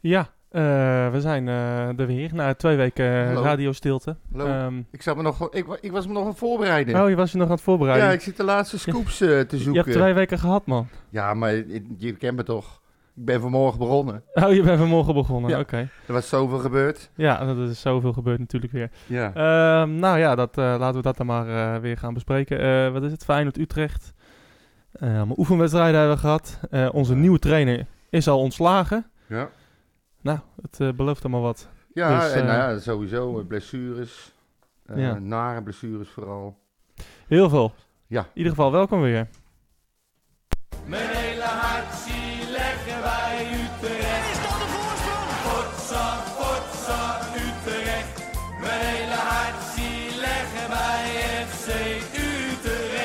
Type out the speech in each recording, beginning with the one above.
Ja, eh, we zijn eh, er weer na twee weken Hallo. radiostilte. Hallo. Ehm, Ik, zat me nog, ik, ik was me nog aan het voorbereiden. oh, je was je nog aan het voorbereiden. ja, ik zit de laatste scoops eh, te je zoeken. hebt twee weken gehad, man. Ja, maar je, je kent me toch. Ik ben vanmorgen begonnen. Oh, je bent vanmorgen begonnen. Ja. Oké. Er was zoveel gebeurd. Ja, dat is zoveel gebeurd natuurlijk weer. Ja. Ehm, nou ja, dat, eh, laten we dat dan maar eh, weer gaan bespreken. Eh, wat is het? Feyenoord-Utrecht. Eh allemaal oefenwedstrijden hebben we gehad. Eh, onze nieuwe trainer is al ontslagen. ja. Nou, het eh, belooft allemaal wat. Ja, Dus, en eh, nou ja, sowieso eh, blessures. Eh, Ja. Nare blessures vooral. Heel veel. Ja. In ieder geval, welkom weer. Mijn hele hart zie leggen wij Utrecht. Is dat de voorsprong? Potsa, potsa, Utrecht. Mijn hele hart zie leggen wij FC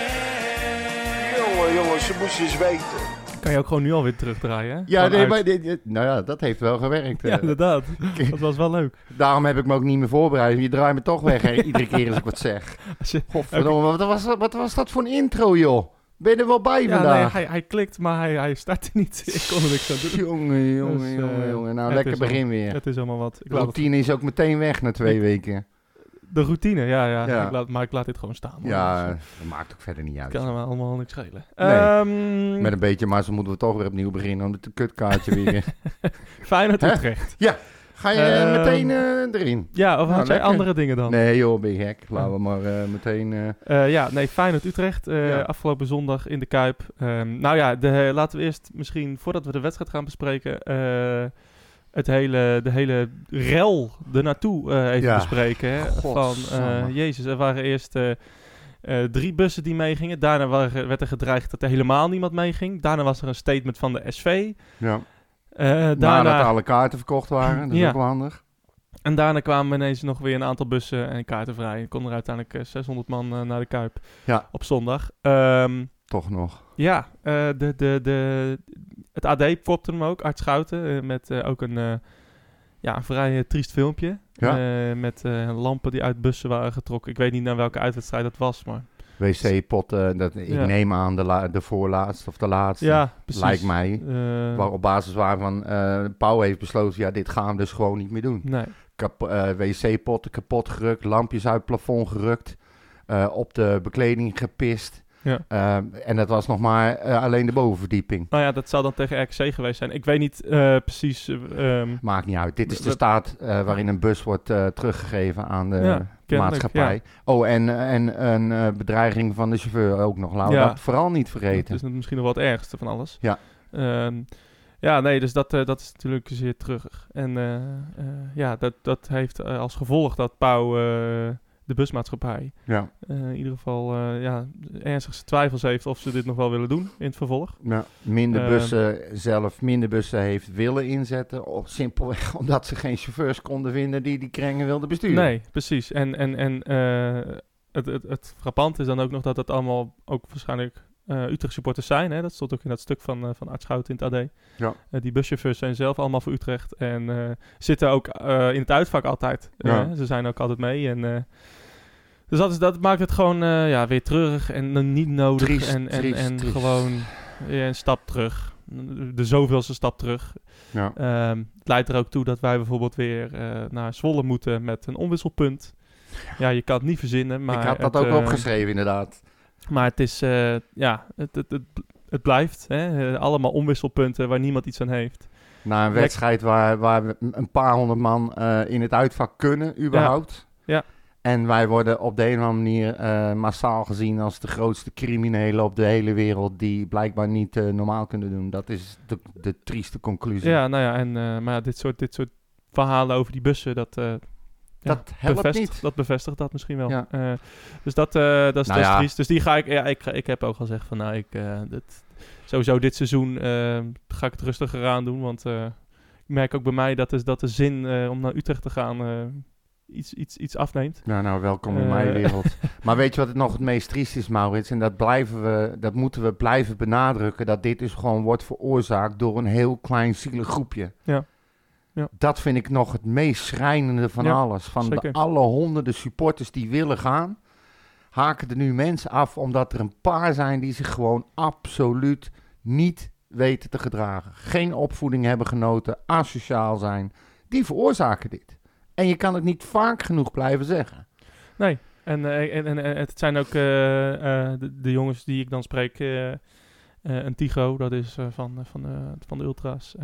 Utrecht. Jongen, jongens, ze moesten eens weten. Kan je ook gewoon nu alweer terugdraaien, hè? Ja, nee, maar dit, dit- nou ja, dat heeft wel gewerkt. Ja, eh. inderdaad. Dat was wel leuk. Daarom heb ik me ook niet meer voorbereid. Je draait me toch weg, hè, iedere keer als ik wat zeg. Als je, Godverdomme, wat, was, dat- wat was dat voor een intro, joh? Ben je er wel bij ja, vandaag? nee, hij, hij klikt, maar hij, hij startte niet. Ik kon er niks aan doen. Jongen, jongen, Dus, eh, jongen, jongen. Nou, het lekker is begin weer. Het is allemaal wat. Ik De laat het- routine is ook meteen weg na twee weken. De routine, ja, ja. Ja. Ik laat, maar ik laat dit gewoon staan. Ja, Dus, dat maakt ook verder niet eh, uit. kan hem allemaal niks schelen. Nee. Ehm, Met een beetje maar, zo moeten we toch weer opnieuw beginnen. Om het kutkaartje weer. Feyenoord? Utrecht. Ga je Ehm, meteen eh, erin? Ja, of Nou, had jij lekker. andere dingen dan? Nee joh, ben je gek. Laten we maar eh, meteen... eh, Eh, ja, nee, Feyenoord Utrecht. eh, Ja. Afgelopen zondag in de Kuip. Ehm, nou ja, de, laten we eerst misschien, voordat we de wedstrijd gaan bespreken, eh, het hele, de hele rel ernaartoe eh even Ja. bespreken. Hè? Van, eh, jezus, er waren eerst eh, drie bussen die meegingen. Daarna waren, werd er gedreigd dat er helemaal niemand meeging. Daarna was er een statement van de SV. ja. Eh, Nadat daarna, alle kaarten verkocht waren. Dat is Ja. ook wel handig. en daarna kwamen ineens nog weer een aantal bussen en kaarten vrij. En kon er uiteindelijk eh, 600 man naar de Kuip Ja. op zondag. Ehm, Toch nog. Ja, eh, de, de, de, het AD popte hem ook, Art Schouten, eh, met eh, ook een, ja, een vrij triest filmpje. Ja. Met lampen die uit bussen waren getrokken. Ik weet niet naar welke uitwedstrijd dat was, maar... WC-pot, eh, dat, ik Ja. neem aan de, la- de voorlaatste of de laatste. Ja, precies. Lijkt mij. Eh, Waar op basis waarvan eh Pauw heeft besloten, ja, dit gaan we dus gewoon niet meer doen. Nee, wc-potten kapot gerukt, lampjes uit het plafond gerukt, op de bekleding gepist. Ja. Eh, en dat was nog maar eh, alleen de bovenverdieping. nou ja, dat zou dan tegen RKC geweest zijn. Ik weet niet eh, precies... ehm, Maakt niet uit. Dit is de staat waarin een bus wordt teruggegeven aan de Ja, maatschappij. Oh, en, en een bedreiging van de chauffeur ook nog. Laten Ja. dat vooral niet dat vergeten. is misschien nog het ergste van alles. Ja. Ehm, ja, nee, dus dat, dat is natuurlijk zeer terug. En ja, dat, dat heeft als gevolg dat Pauw de busmaatschappij Ja. eh, in ieder geval eh, ja, ernstige twijfels heeft of ze dit nog wel willen doen in het vervolg. Ja, minder Ehm. bussen zelf, minder bussen heeft willen inzetten. Op, simpelweg omdat ze geen chauffeurs konden vinden die die krengen wilden besturen. Nee, precies. En, en, en eh, het, het, het frappant is dan ook nog dat het allemaal ook waarschijnlijk Utrecht supporters zijn. Hè? Dat stond ook in dat stuk van, eh van Art Schouten in het AD. Ja. Eh, die buschauffeurs zijn zelf allemaal voor Utrecht en eh, zitten ook eh, in het uitvak altijd. Ja. Eh, ze zijn ook altijd mee. En, eh, dus dat, is, dat maakt het gewoon eh, ja, weer treurig en eh, niet nodig. Triest, en en, triest, en triest. gewoon ja, een stap terug. De zoveelste stap terug. Ja. Ehm, het leidt er ook toe dat wij bijvoorbeeld weer eh, naar Zwolle moeten met een onwisselpunt. Ja, je kan het niet verzinnen, maar... ik had dat het, ook eh, opgeschreven inderdaad. Maar het is, eh, ja, het, het, het, het blijft. Hè? allemaal onwisselpunten waar niemand iets aan heeft. Na een Lek- wedstrijd waar, waar we een paar honderd man eh, in het uitvak kunnen, überhaupt. Ja. En wij worden op de een of andere manier eh, massaal gezien als de grootste criminelen op de hele wereld die blijkbaar niet normaal kunnen doen. Dat is de, de trieste conclusie. Ja, nou ja, en, maar ja, dit soort, dit soort verhalen over die bussen, dat... ja, Dat helpt bevestigt, niet. Dat bevestigt dat misschien wel. Ja. Eh, dus dat, eh, dat, is, Nou dat is ja. triest. Dus die ga ik... Ja, ik, ga- ik heb ook al gezegd van, nou, ik... eh, dit, sowieso dit seizoen ga ik het rustiger aan doen. Want eh, ik merk ook bij mij dat, is, dat de zin eh, om naar Utrecht te gaan eh, iets, iets, iets afneemt. Nou, nou, welkom in mijn wereld. maar weet je wat het nog het meest triest is, Maurits? En dat, blijven we, dat moeten we blijven benadrukken. Dat dit dus gewoon wordt veroorzaakt door een heel klein zielig groepje. Ja. Ja. Dat vind ik nog het meest schrijnende van Ja, alles. Van de alle honderden supporters die willen gaan, haken er nu mensen af omdat er een paar zijn die zich gewoon absoluut niet weten te gedragen, geen opvoeding hebben genoten, asociaal zijn, die veroorzaken dit. En je kan het niet vaak genoeg blijven zeggen. Nee, en, eh, en, en, en het zijn ook eh, eh, de, de jongens die ik dan spreek. een Tigo, dat is van, van, de, van de Ultra's.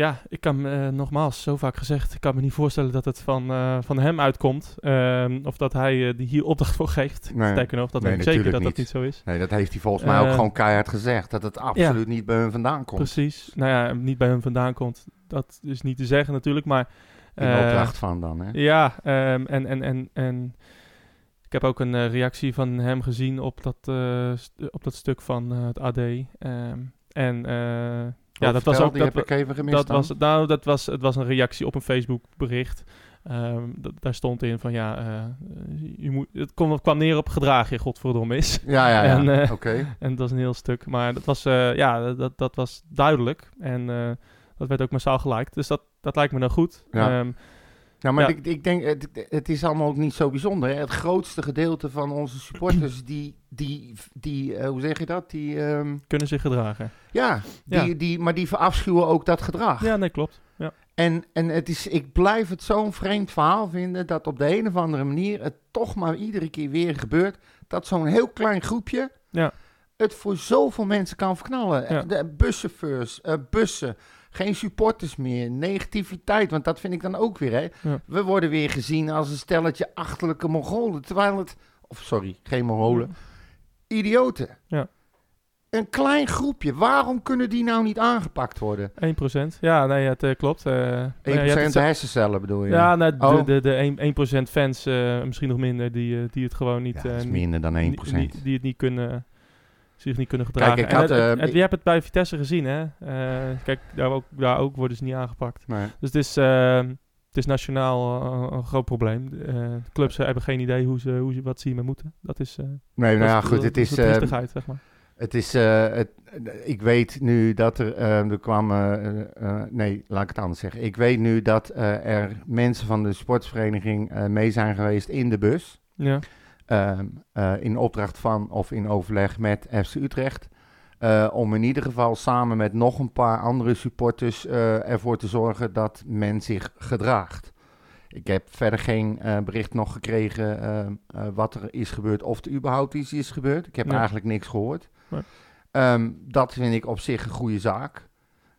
Ja, ik kan me, eh, nogmaals, zo vaak gezegd, ik kan me niet voorstellen dat het van, eh, van hem uitkomt. Ehm, of dat hij eh, die hier opdracht voor geeft. Nee. Sterker nog, dat Nee, weet ik zeker dat natuurlijk dat niet zo is. Nee, dat heeft hij volgens mij ook gewoon keihard gezegd. Dat het absoluut niet bij hun vandaan komt. Precies. Nou ja, niet bij hem vandaan komt, dat is niet te zeggen natuurlijk, maar... In opdracht van dan, hè? Ja, ehm, en, en, en, en ik heb ook een reactie van hem gezien op dat, op dat stuk van het AD. ehm, en ja, dat was ook... Die Dat, heb ik even gemist dat dan. was, nou, dat was, het was een reactie op een Facebook bericht. Ehm, daar stond in van ja, eh, je moet, het kwam, kwam neer op gedrag je godverdomme is. Ja, ja, ja. En, eh, Oké. En dat is een heel stuk. Maar dat was, eh, ja, dat, dat was duidelijk. En dat werd ook massaal geliked. Dus dat, dat lijkt me nou goed. Ja. Ehm, Nou, maar Ja. Ik, ik denk, het, het is allemaal ook niet zo bijzonder. Hè? Het grootste gedeelte van onze supporters, die, die, die eh, hoe zeg je dat? Die, ehm, kunnen zich gedragen. ja, die, Ja. Die, maar die verafschuwen ook dat gedrag. Ja, nee, klopt. Ja. En, en het is, ik blijf het zo'n vreemd verhaal vinden dat op de een of andere manier het toch maar iedere keer weer gebeurt. Dat zo'n heel klein groepje Ja. het voor zoveel mensen kan verknallen. De buschauffeurs, eh, bussen, geen supporters meer, negativiteit. Want dat vind ik dan ook weer. Hè. Ja. We worden weer gezien als een stelletje achterlijke Mongolen. Terwijl het, of sorry, geen Mongolen, idioten. Ja. Een klein groepje, waarom kunnen die nou niet aangepakt worden? 1%. Ja, nee, het eh, klopt. eh, 1% nou ja, het- hersencellen bedoel je? Ja, nou, de, Oh. de, de 1%, 1% fans, eh, misschien nog minder, die, die het gewoon niet... Ja, dat is minder dan 1%. niet- Die, die het niet kunnen, zich niet kunnen gedragen. Kijk, ik En had, het- het- eh, het- je hebt het bij Vitesse gezien, hè? Eh, kijk, daar ook, daar ook worden ze niet aangepakt. Nee. Dus het is, eh, het is nationaal eh, een groot probleem. Clubs hebben geen idee hoe ze, hoe ze, wat ze hiermee moeten. Dat is, Nee, nou ja, goed, het is zeg maar. het is het, ik weet nu dat er... eh, er kwam... nee, laat ik het anders zeggen. Ik weet nu dat er mensen van de sportsvereniging mee zijn geweest in de bus. Ja, ehm, eh, in opdracht van of in overleg met FC Utrecht. eh, om in ieder geval samen met nog een paar andere supporters eh, ervoor te zorgen dat men zich gedraagt. Ik heb verder geen bericht nog gekregen eh, eh, wat er is gebeurd of er überhaupt iets is gebeurd. Ik heb Nee. eigenlijk niks gehoord. Nee. Ehm, dat vind ik op zich een goede zaak.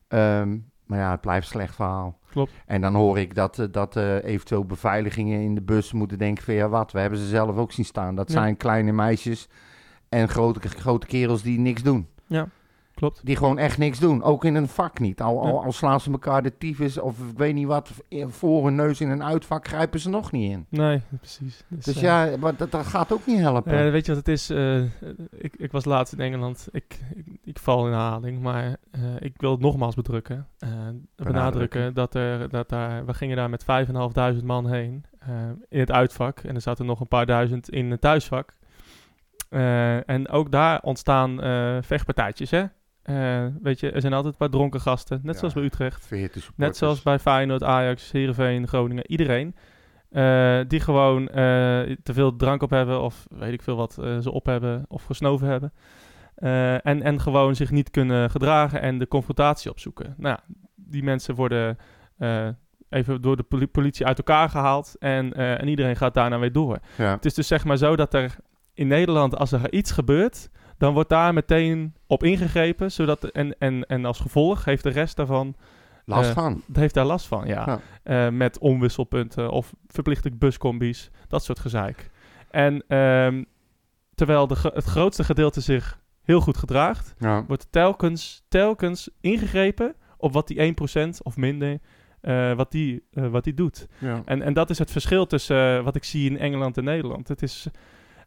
Ehm, maar ja, het blijft een slecht verhaal. Klopt. En dan hoor ik dat, eh, dat eh, eventueel beveiligingen in de bus moeten denken van ja wat, we hebben ze zelf ook zien staan. Dat Ja. zijn kleine meisjes en grote, grote kerels die niks doen. Klopt. Die gewoon echt niks doen. Ook in een vak niet. Al, al, slaan ze elkaar de tyfus of ik weet niet wat, voor hun neus in een uitvak grijpen ze nog niet in. Nee, precies. Dus eh, ja, maar dat, dat gaat ook niet helpen. Weet je wat het is? Eh, ik, ik was laatst in Engeland. Ik, ik, ik val in herhaling, maar eh, ik wil het nogmaals bedrukken. eh, benadrukken dat er, dat daar, we gingen daar met 5.500 man heen in het uitvak. En er zaten nog een paar duizend in het thuisvak. En ook daar ontstaan vechtpartijtjes, hè? Eh, weet je, er zijn altijd een paar dronken gasten, net Ja. zoals bij Utrecht. 40 Net zoals bij Feyenoord, Ajax, Heerenveen, Groningen, iedereen. eh, die gewoon eh, te veel drank op hebben of weet ik veel wat ze op hebben of gesnoven hebben. En, en gewoon zich niet kunnen gedragen en de confrontatie opzoeken. Nou, ja, die mensen worden even door de poli- politie uit elkaar gehaald en, en iedereen gaat daarna weer door. Ja. Het is dus zeg maar zo dat er in Nederland, als er iets gebeurt, dan wordt daar meteen op ingegrepen. Zodat, en, en, en als gevolg heeft de rest daarvan Last eh, van. heeft daar last van, ja. Ja. Eh, met omwisselpunten of verplichte buscombi's, dat soort gezeik. En ehm, terwijl de, het grootste gedeelte zich heel goed gedraagt, Ja. wordt telkens, telkens ingegrepen op wat die 1% of minder, eh, wat, die, wat die doet. Ja. En, en dat is het verschil tussen wat ik zie in Engeland en Nederland. Het is,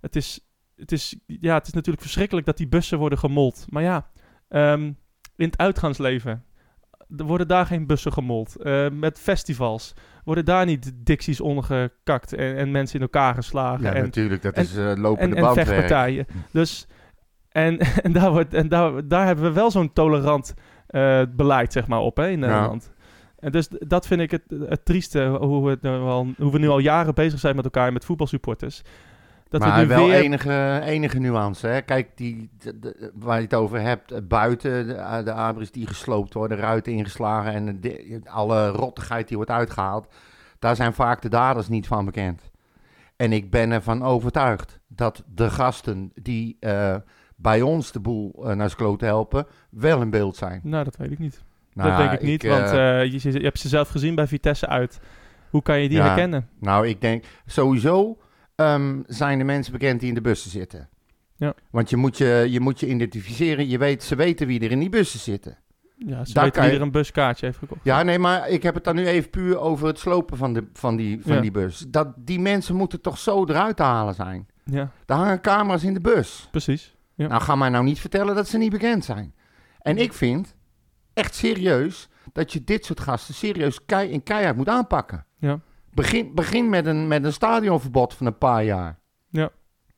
het is, het is, ja, het is natuurlijk verschrikkelijk dat die bussen worden gemold. Maar ja, ehm, in het uitgaansleven er worden daar geen bussen gemold. Eh, met festivals worden daar niet dicties ondergekakt en, en mensen in elkaar geslagen. Ja, en, natuurlijk. Dat en- is eh, lopende en, en vechtpartijen. Dus, en, en, daar, wordt, en daar, daar hebben we wel zo'n tolerant eh, beleid zeg maar, op hè, in Nederland. En dus dat vind ik het, het trieste, hoe we, nu al, hoe we nu al jaren bezig zijn met elkaar met voetbalsupporters. Dat maar we wel weer... enige, enige nuance. Hè? Kijk, die, de- de- waar je het over hebt, eh, buiten de, de abris die gesloopt worden, ruiten ingeslagen en de- alle rottigheid die wordt uitgehaald, daar zijn vaak de daders niet van bekend. En ik ben ervan overtuigd dat de gasten die eh, bij ons de boel eh, naar kloot helpen, wel in beeld zijn. Nou, dat weet ik niet. Nou dat ja, denk ik niet, eh, want eh, je, je hebt ze zelf gezien bij Vitesse uit. Hoe kan je die Ja. herkennen? Nou, ik denk sowieso ehm, zijn de mensen bekend die in de bussen zitten. Ja. Want je moet je, je moet je identificeren. Je weet, ze weten wie er in die bussen zitten. Ja, ze Daar weten wie je- er een buskaartje heeft gekocht. Ja, nee, maar ik heb het dan nu even puur over het slopen van, de, van, die, van Ja. die bus. Dat, die mensen moeten toch zo eruit te halen zijn. Ja, Er hangen camera's in de bus. precies. Ja. Nou, ga mij nou niet vertellen dat ze niet bekend zijn. En ik vind, echt serieus, dat je dit soort gasten serieus kei in keihard moet aanpakken. Ja. Begin, begin met, een, met een stadionverbod van een paar jaar.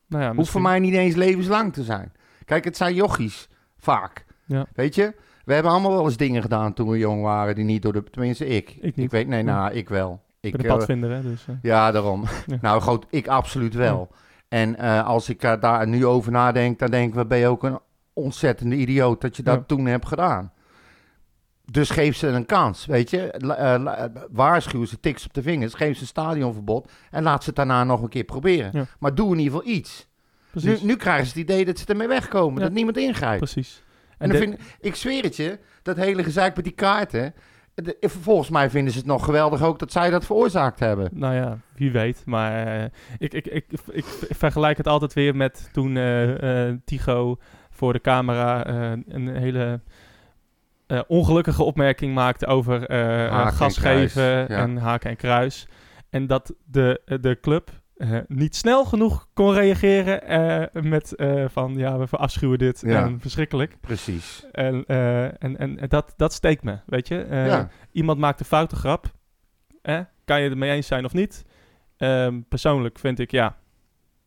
Nou ja, Hoeft voor mij niet eens levenslang te zijn. Kijk, het zijn jochies, vaak. Ja. Weet je? We hebben allemaal wel eens dingen gedaan toen we jong waren, die niet door de... Tenminste, ik. Ik niet. weet, nee, Ja. nou, ik wel. Ik Ik, ben een eh, padvinder, hè, dus... eh, ja, daarom. Ja. Nou, goed, ik absoluut wel. En eh, als ik daar nu over nadenk, dan denk ik, ben je ook een ontzettende idioot dat je dat Ja. toen hebt gedaan. Dus geef ze een kans, weet je. La- eh, la- waarschuw ze, tiks op de vingers, geef ze een stadionverbod en laat ze het daarna nog een keer proberen. Ja. Maar doe in ieder geval iets. Nu, nu krijgen ze het idee dat ze ermee wegkomen, Ja. dat niemand ingrijpt. precies. En dan vind, ik zweer het je, dat hele gezeik met die kaarten, de- volgens mij vinden ze het nog geweldig ook dat zij dat veroorzaakt hebben. Nou ja, wie weet. Maar eh, ik, ik, ik, ik, vergelijk het altijd weer met toen eh, eh, Tigo voor de camera eh, een hele eh, ongelukkige opmerking maakte over eh, en gas geven ja. en haken en kruis. En dat de, de club eh, niet snel genoeg kon reageren eh, met eh, van ja, we verafschuwen dit Ja. en verschrikkelijk. Precies. En, eh, en, en dat, dat steekt me, weet je. Eh, ja. iemand maakt een foute grap. Eh? Kan je het mee eens zijn of niet? Ehm, persoonlijk vind ik, ja,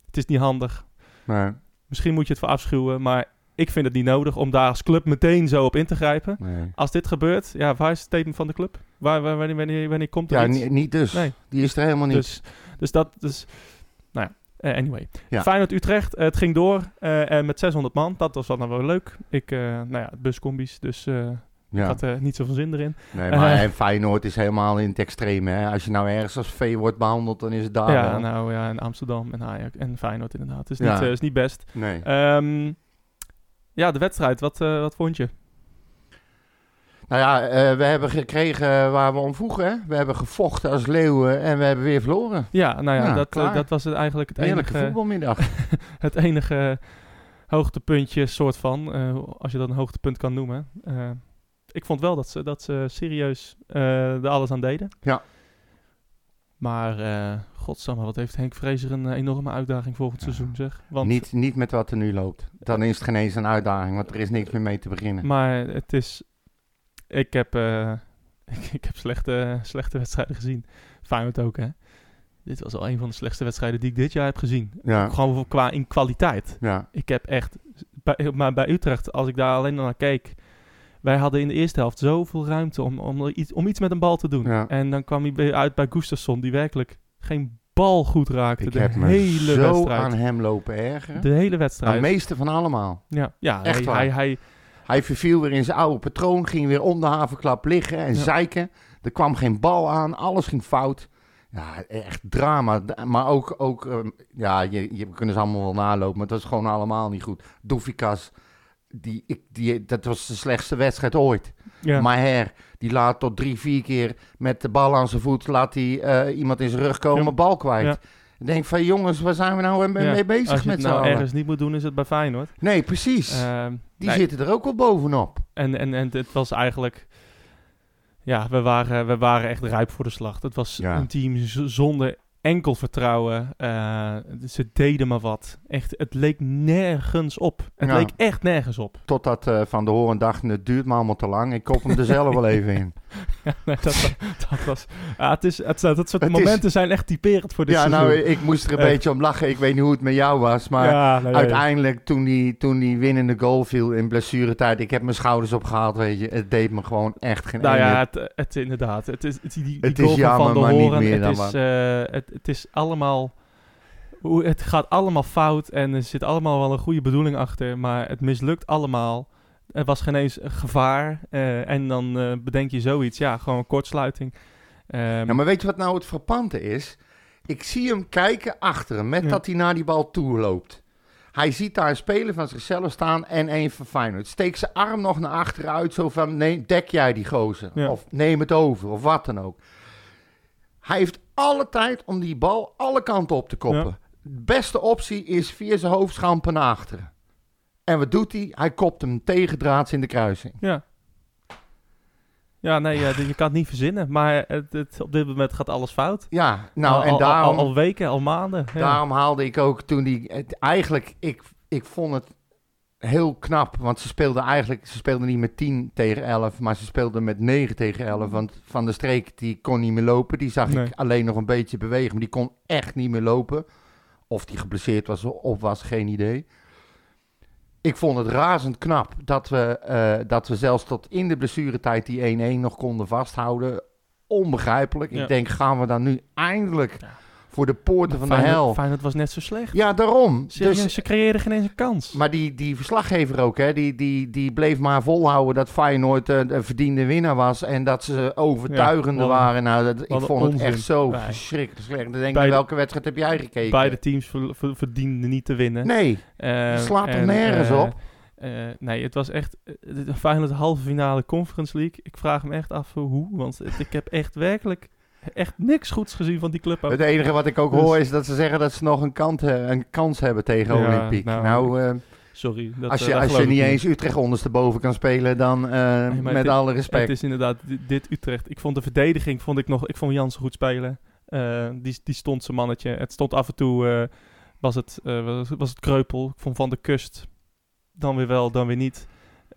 het is niet handig. Nee, Misschien moet je het verafschuwen, maar ik vind het niet nodig om daar als club meteen zo op in te grijpen. nee. Als dit gebeurt, ja, waar is het statement van de club? Waar, waar, wanneer, wanneer, wanneer komt er Ja, iets? ni- niet dus. Nee. Die is er helemaal niet. Dus, dus dat, dus, nou ja, eh, anyway. Ja. Feyenoord-Utrecht, eh, het ging door eh, eh, met 600 man. Dat was dan wel leuk. Ik, nou ja, buscombi's, dus ik ja. had er niet zoveel zin erin. Nee, maar en Feyenoord is helemaal in het extreme. Hè? Als je nou ergens als vee wordt behandeld, dan is het daar ja, wel. nou ja, in Amsterdam en Ajax en Feyenoord inderdaad. Het is, Ja. niet, is niet best. Nee. Ehm, ja, de wedstrijd, wat, eh, wat vond je? Nou ja, eh, we hebben gekregen waar we om vroegen. We hebben gevochten als leeuwen en we hebben weer verloren. Ja, nou ja, Ja, dat, eh, dat was het eigenlijk het Heerlijke enige, voetbalmiddag. het enige hoogtepuntje, soort van, als je dat een hoogtepunt kan noemen. Ik vond wel dat ze, dat ze serieus er alles aan deden. Ja. Maar, eh godsamme, wat heeft Henk Vrezer een eh, enorme uitdaging volgend Ja. seizoen, zeg. Want, niet, niet met wat er nu loopt. Dan is het geen eens een uitdaging, want er is niks meer mee te beginnen. Maar het is... Ik heb, eh, ik, ik heb slechte, slechte wedstrijden gezien. Feyenoord ook, hè. Dit was al een van de slechtste wedstrijden die ik dit jaar heb gezien. Ja, Gewoon qua in kwaliteit. ja, Ik heb echt... Bij, maar bij Utrecht, als ik daar alleen naar keek... Wij hadden in de eerste helft zoveel ruimte om, om, iets, om iets met een bal te doen. Ja. En dan kwam hij weer uit bij Gustafsson, die werkelijk geen bal goed raakte. ik de heb hele zo wedstrijd. aan hem lopen ergeren. De hele De wedstrijd. meeste van allemaal. ja, ja Echt hij, waar. hij, hij, Hij verviel weer in zijn oude patroon, ging weer om de havenklap liggen en Ja. zeiken. Er kwam geen bal aan, alles ging fout. Ja, echt drama. Maar ook, ook ehm, ja, je, je kunnen ze allemaal wel nalopen, maar het was gewoon allemaal niet goed. Doefikas, die, ik, die, dat was de slechtste wedstrijd ooit. ja. Maher, die laat tot drie, vier keer met de bal aan zijn voet, laat hij eh, iemand in zijn rug komen, Ja. bal kwijt. Ja. Ik denk van jongens, waar zijn we nou mee Ja, bezig Als je met z'n nou allen? ergens niet moet doen, is het bij Feyenoord. Nee, precies. Ehm, die nee, zitten er ook wel bovenop. En, en, en het was eigenlijk... Ja, we waren, we waren echt rijp voor de slag. Het was Ja. een team zonder enkel vertrouwen. Eh, ze deden maar wat. Echt, het leek nergens op. Het Ja. leek echt nergens op. Totdat eh, Van de Hoorn dacht, het duurt me allemaal te lang. Ik kop hem er zelf wel even in. Ja, nee, dat, dat was... Ja, het is, het, dat soort Het is- momenten zijn echt typerend voor dit ja, seizoen. nou, ik moest er een Echt. beetje om lachen. Ik weet niet hoe het met jou was, maar ja, nee, nee. uiteindelijk toen die, toen die winnende goal viel in blessuretijd, ik heb mijn schouders opgehaald, weet je. Het deed me gewoon echt geen Nou ene- ja, het, het, inderdaad. Het is, het, die, die goal is jammer, Van maar niet meer het, dan is, wat. eh, het, is allemaal het gaat allemaal fout en er zit allemaal wel een goede bedoeling achter, maar het mislukt allemaal. Er was geen eens een gevaar eh, en dan eh, bedenk je zoiets. Ja, gewoon een kortsluiting. Ja, maar weet je wat nou het frappante is? Ik zie hem kijken achter hem, met Ja. dat hij naar die bal toe loopt. Hij ziet daar een speler van zichzelf staan en een van Feyenoord. Steekt zijn arm nog naar achteren uit, zo van, nee, dek jij die gozer. Ja. Of neem het over, of wat dan ook. Hij heeft alle tijd om die bal alle kanten op te koppen. Ja. De beste optie is via zijn hoofdschampen naar achteren. En wat doet hij? Hij kopt hem tegendraads in de kruising. Ja. Ja, nee, je kan het niet verzinnen. Maar het, het, op dit moment gaat alles fout. Ja, nou al, en daarom... Al, al weken, al maanden. Ja. Daarom haalde ik ook toen die. Het, eigenlijk, ik, ik vond het heel knap. Want ze speelden eigenlijk. Ze speelden niet met 10 tegen 11. Maar ze speelden met 9 tegen 11. Want Van de Streek die kon niet meer lopen. Die zag Nee. ik alleen nog een beetje bewegen. Maar die kon echt niet meer lopen. Of die geblesseerd was of was, geen idee. Ik vond het razend knap dat we, eh, dat we zelfs tot in de blessuretijd die 1-1 nog konden vasthouden. Onbegrijpelijk. Ja. Ik denk, gaan we dan nu eindelijk Ja. Voor de poorten van de hel? Feyenoord was net zo slecht. Ja, daarom. Dus, ze creëerden geen eens een kans. maar die, die verslaggever ook, hè, die, die, die bleef maar volhouden dat Feyenoord eh, een verdiende winnaar was. En dat ze overtuigende Ja, wat een- waren. Nou, dat, ik vond het onzin. echt zo Nee. verschrikkelijk slecht. Dan denk ik, welke wedstrijd heb jij gekeken? Beide teams ver- ver- verdienden niet te winnen. Nee, Eh, slaat er en, nergens eh, op. nee, het was echt de Feyenoord halve finale Conference League. Ik vraag me echt af hoe, want het- ik heb echt werkelijk echt niks goeds gezien van die club. ook. het enige wat ik ook Dus- hoor is dat ze zeggen dat ze nog een, kant, eh, een kans hebben tegen Ja, Olympiek. Nou, nou, eh, Sorry. Dat, als eh, je, als ik niet eens Utrecht ondersteboven kan spelen, dan eh, met het- alle Het respect. is inderdaad di- dit Utrecht. Ik vond de verdediging, vond ik nog, ik vond Jansen goed spelen. Eh, die, die stond zijn mannetje. Het stond af en toe, eh, was, het, eh, was, was het kreupel. Ik vond Van de Kust dan weer wel, dan weer niet.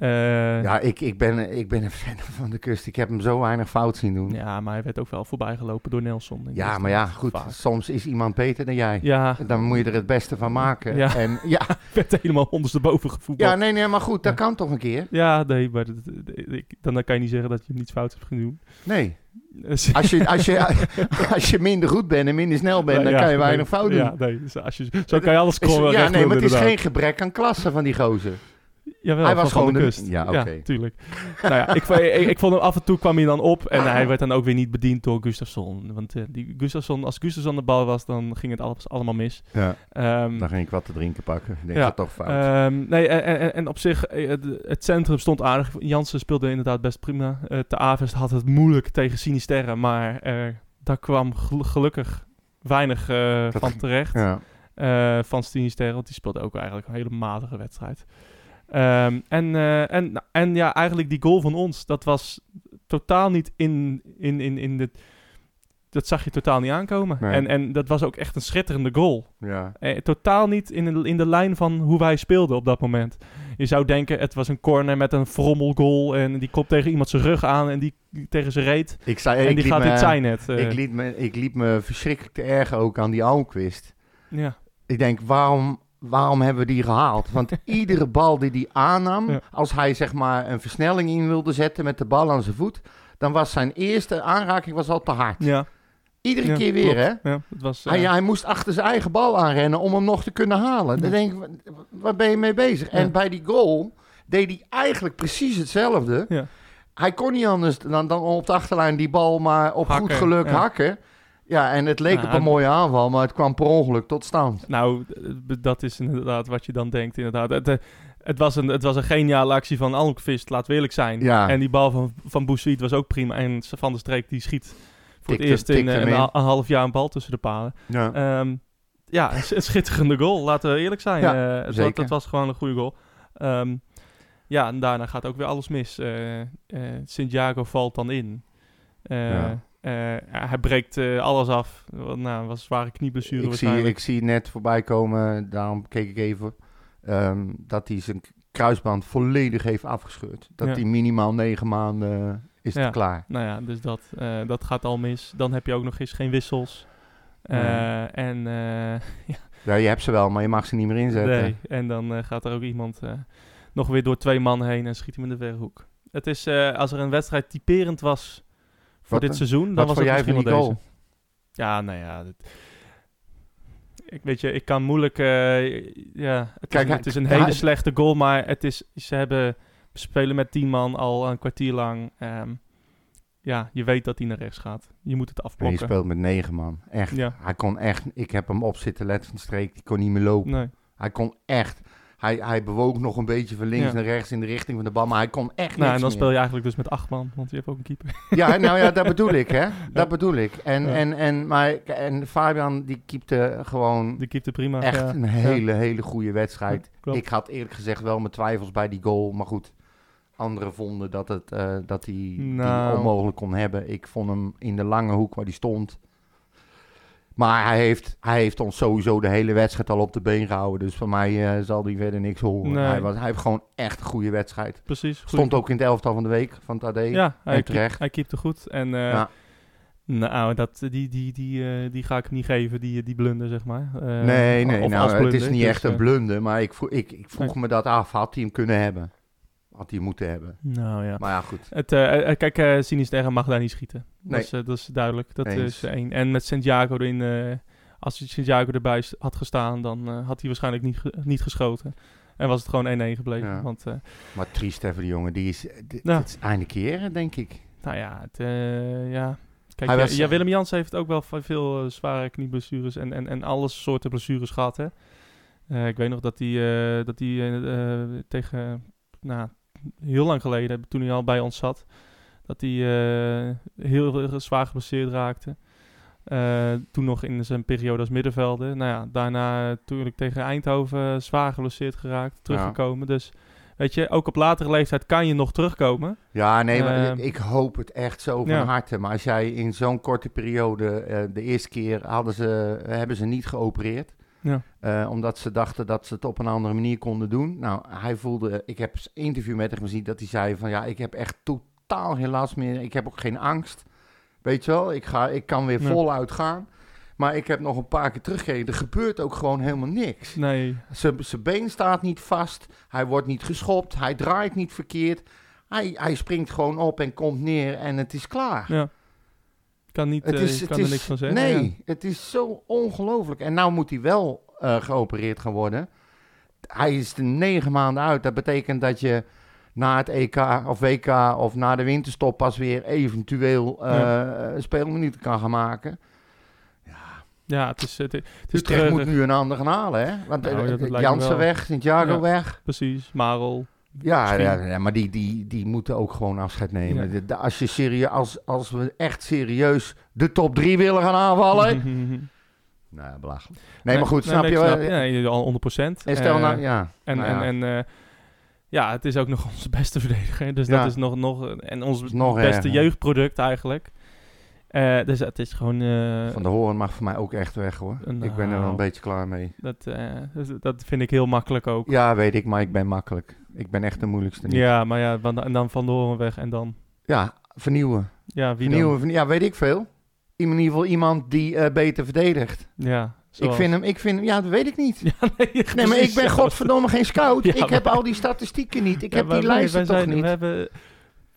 Eh, Ja, ik, ik, ben, ik ben een fan van de kust. Ik heb hem zo weinig fout zien doen. ja, maar hij werd ook wel voorbij gelopen door Nelson. Ja, maar ja, goed. vaak. Soms is iemand beter dan jij. Ja, Dan moet je er het beste van maken. Ja. En, ja, werd helemaal ondersteboven gevoetbald. ja, nee, nee, maar goed, dat Ja. kan toch een keer? Ja, nee, maar dat- dan kan je niet zeggen dat je niets fout hebt gedaan. Nee. Dus- Als je, als je, als je minder goed bent en minder snel bent, dan Ja, kan je weinig nee, fout doen. Ja, nee, dus als je, zo kan je alles scrollen. ja, nee, maar het is inderdaad. geen gebrek aan klasse van die gozer. Jawel, Hij was gewoon de kust. ja, oké. tuurlijk. nou ja, ik, ik, ik vond hem af en toe kwam hij dan op en hij werd dan ook weer niet bediend door Gustafsson. Want eh, die Gustafsson, als Gustafsson de bal was, dan ging het alles allemaal mis. Ja, Ehm, dan ging ik wat te drinken pakken. Ik denk Ja, dat toch fout. Ehm, nee, en, en, en op zich, eh, het, het centrum stond aardig. Jansen speelde inderdaad best prima. Eh de Avest had het moeilijk tegen Sinisterre, maar daar kwam gel- gelukkig weinig van terecht. ja. van Sinisterre, want die speelde ook eigenlijk een hele matige wedstrijd. Ehm, en, eh, en, nou, en ja, eigenlijk die goal van ons, dat was totaal niet in, in, in, in de... Dat zag je totaal niet aankomen. Nee. En, en dat was ook echt een schitterende goal. ja. Eh, totaal niet in de, in de lijn van hoe wij speelden op dat moment. Je zou denken, het was een corner met een frommelgoal. En die komt tegen iemand zijn rug aan en die tegen zijn reet. Ik, zei, en ik, die gaat me, in het zijnet. eh. ik, liet me, ik liet me verschrikkelijk te erg ook aan die Almquist. ja. Ik denk, waarom, waarom hebben we die gehaald? Want iedere bal die hij aannam, Ja. als hij zeg maar een versnelling in wilde zetten met de bal aan zijn voet, dan was zijn eerste aanraking was al te hard. ja. Iedere Ja, keer weer, klopt. hè? Ja, het was, Hij, hij moest achter zijn eigen bal aanrennen om hem nog te kunnen halen. Dan denk ik, wa- waar ben je mee bezig? En bij die goal deed hij eigenlijk precies hetzelfde. Ja. Hij kon niet anders dan, dan op de achterlijn die bal maar op Hakken, goed geluk hakken. Ja, en het leek op een mooie aanval, maar het kwam per ongeluk tot stand. Nou, eh, dat is inderdaad wat je dan denkt, inderdaad. Het, eh, het, was, een, het was een geniale actie van Almqvist, laat we eerlijk zijn. Ja. En die bal van, van Boussuit was ook prima. En Van der Streek die schiet voor Tikte- het eerst in, eh, een, in. ha- een half jaar een bal tussen de palen. Ja. Ehm, ja, een, schitterende goal, laten we eerlijk zijn. Ja, het, het was gewoon een goede goal. Ehm, ja, en daarna gaat ook weer alles mis. Eh eh, Santiago valt dan in. Ja. Eh, hij breekt eh, alles af. Nou, was een zware knieblessure ik, zie, ik zie net voorbij komen, daarom keek ik even, ehm, dat hij zijn kruisband volledig heeft afgescheurd. Dat Ja. hij minimaal negen maanden eh, is Ja. het klaar. Nou ja, dus dat, dat gaat al mis. Dan heb je ook nog eens geen wissels. Nee. En Ja, je hebt ze wel, maar je mag ze niet meer inzetten. Nee, en dan gaat er ook iemand nog weer door twee man heen en schiet hem in de verre hoek. Het is, als er een wedstrijd typerend was voor Wat, dit eh, seizoen, dan Wat was het jij van misschien die wel goal? deze. Ja, nou ja. dit- ik weet je, ik kan moeilijk... eh, ja, het, Kijk, is, hij- het is een hij- hele slechte goal, maar het is, ze hebben spelen met tien man al een kwartier lang. Ehm, ja, je weet dat hij naar rechts gaat. Je moet het En je afblokken. speelt met negen man. Echt. Ja. Hij kon echt... Ik heb hem op zitten letten van streek. Die kon niet meer lopen. Nee. Hij kon echt... Hij, hij bewoog nog een beetje van links Ja. naar rechts in de richting van de bal. Maar hij kon echt Nou, en dan meer. speel je eigenlijk dus met acht man, want je hebt ook een keeper. Ja, nou ja, dat bedoel ik, hè. Dat bedoel ik. En, Ja. en, en, maar, en Fabian, die keepte gewoon Die keeper prima. echt ja. een hele, hele goede wedstrijd. Ik had eerlijk gezegd wel mijn twijfels bij die goal. Maar goed, anderen vonden dat, het, eh, dat hij Nou. die onmogelijk kon hebben. Ik vond hem in de lange hoek waar hij stond. Maar hij heeft, hij heeft ons sowieso de hele wedstrijd al op de been gehouden. Dus van mij eh, zal hij verder niks horen. Nee. Hij, was, hij heeft gewoon echt een goede wedstrijd. Precies. goed. Stond ook in het elftal van de week van het AD. Ja, hij, keep, hij keepte goed. En eh, Ja. nou, dat, die, die, die, eh, die ga ik hem niet geven, die, die blunder, zeg maar. Nee, nee, nou, het is niet dus, echt een blunder, maar ik, vroeg, ik, ik vroeg me dat af. Had hij hem kunnen hebben? Had hij moeten hebben? Nou ja. Maar ja, goed. Het, eh, eh, kijk, eh Sinisterra mag daar niet schieten. Nee. Dat, is, eh, dat is duidelijk. Dat Eens. is één. En met Santiago erin, eh als Santiago erbij had gestaan, dan eh, had hij waarschijnlijk niet, ge- niet geschoten. En was het gewoon 1-1 gebleven. Ja. Want, eh, Maar triest even, die jongen. Die is, dit, Ja. dit is einde keer, denk ik. nou ja, het, eh, ja. Kijk, ja, was- ja, Willem Jans heeft ook wel veel eh, zware knieblessures en, en, en alle soorten blessures gehad. Hè? Eh, ik weet nog dat hij, eh, dat hij eh, eh, tegen, nou, heel lang geleden, toen hij al bij ons zat, dat hij eh, heel zwaar geblesseerd raakte. Eh, toen nog in zijn periode als middenvelder. Nou ja, daarna natuurlijk tegen Eindhoven zwaar geblesseerd geraakt, teruggekomen. Dus weet je, ook op latere leeftijd kan je nog terugkomen. Ja, nee, maar Eh, ik, ik hoop het echt zo van ja. harte. Maar als jij in zo'n korte periode, eh, de eerste keer hadden ze, hebben ze niet geopereerd. Ja. Eh, omdat ze dachten dat ze het op een andere manier konden doen. Nou, hij voelde, ik heb een interview met hem gezien dat hij zei van ja, ik heb echt totaal geen last meer. Ik heb ook geen angst. Weet je wel, ik, ga, ik kan weer voluit gaan. Maar ik heb nog een paar keer teruggegeven. Er gebeurt ook gewoon helemaal niks. Nee, Zijn zijn been staat niet vast. Hij wordt niet geschopt. Hij draait niet verkeerd. Hij, hij springt gewoon op en komt neer en het is klaar. ja. Kan, niet, het eh, is, het kan is, er niks van zeggen. Nee, ja. het is zo ongelooflijk. En nou moet hij wel eh, geopereerd gaan worden. Hij is er negen maanden uit. Dat betekent dat je na het EK of WK of na de winterstop pas weer eventueel eh, speelminuten kan gaan maken. Ja, het is, het, het is Utrecht moet nu een ander gaan halen, hè? Want Nou, ja, Jansen weg, Santiago Ja. weg. Precies, Marel. Ja, ja, ja, maar die, die, die moeten ook gewoon afscheid nemen. Ja. De- de- als, je serie, als, als we echt serieus de top 3 willen gaan aanvallen. nou, ja, belachelijk. Nee, maar goed, snap nee, je wel? nee, al 100 procent. En stel nou, ja. En, nou ja. en, en eh, ja, het is ook nog onze beste verdediger. Dus Ja. dat is nog, nog en ons is nog beste erger. jeugdproduct eigenlijk. Eh, dus het is gewoon... eh, Van de Horen mag voor mij ook echt weg hoor. Nou. Ik ben er wel een beetje klaar mee. dat, eh, dat- vind ik heel makkelijk ook. Ja, weet ik, maar ik ben makkelijk. Ik ben echt de moeilijkste niet. Ja, maar ja, en dan Van de Horen weg en dan... Ja, vernieuwen. Ja, wie vernieuwen, vernie- Ja, weet ik veel. In ieder geval iemand die eh, beter verdedigt. Ja, Ik vind hem, ik vind hem, ja, dat weet ik niet. Ja, nee, Nee, maar ik ben godverdomme geen scout. Ja, ik heb al die statistieken niet. Ik Ja, heb die lijsten toch niet. We hebben...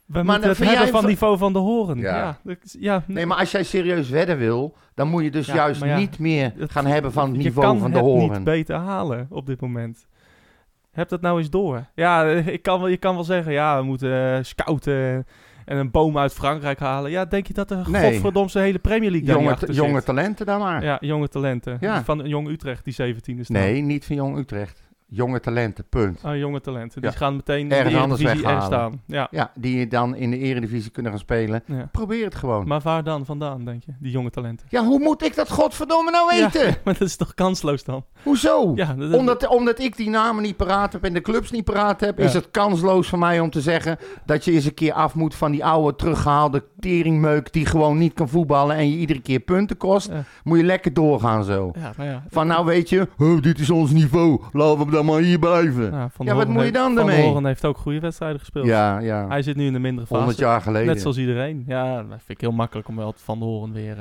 We dan moeten het hebben jij van niveau van de horen. Ja. Ja, dat is- ja, Nee, maar als jij serieus wedden wil, dan moet je dus Ja, juist maar ja, niet meer het- gaan hebben van het je niveau kan van de het horen. niet beter halen op dit moment. Heb dat nou eens door. Ja, ik kan wel, je kan wel zeggen, ja, we moeten eh, scouten en een boom uit Frankrijk halen. Ja, denk je dat er Nee. godverdomme zijn hele Premier League daar jonge, achter jonge zit? talenten dan maar. Ja, jonge talenten. Ja. Van Jong Utrecht, die 17 is. Nee, niet van Jong Utrecht. Jonge talenten, punt. Ah, jonge talenten. Ja. Die gaan meteen in de anders Eredivisie er weghalen. staan. Ja. Ja, die je dan in de eredivisie kunnen gaan spelen. ja. Probeer het gewoon. Maar waar dan vandaan, denk je? Die jonge talenten. ja, hoe moet ik dat godverdomme nou weten? Ja, maar dat is toch kansloos dan? Hoezo? Ja, dat, dat- Omdat, omdat ik die namen niet paraat heb en de clubs niet paraat heb, is het kansloos voor mij om te zeggen dat je eens een keer af moet van die oude teruggehaalde teringmeuk die gewoon niet kan voetballen en je iedere keer punten kost. Moet je lekker doorgaan zo. ja, maar ja. Van nou weet je, "Oh, dit is ons niveau, laten we dan maar hier blijven. Ja, Van Ja, de wat moet je heeft- dan Van Hoorn heeft ook goede wedstrijden gespeeld. Ja, ja. Hij zit nu in de mindere fase. 100 jaar geleden. Net zoals iedereen. Ja, dat vind ik heel makkelijk om wel Van de Horen weer... eh,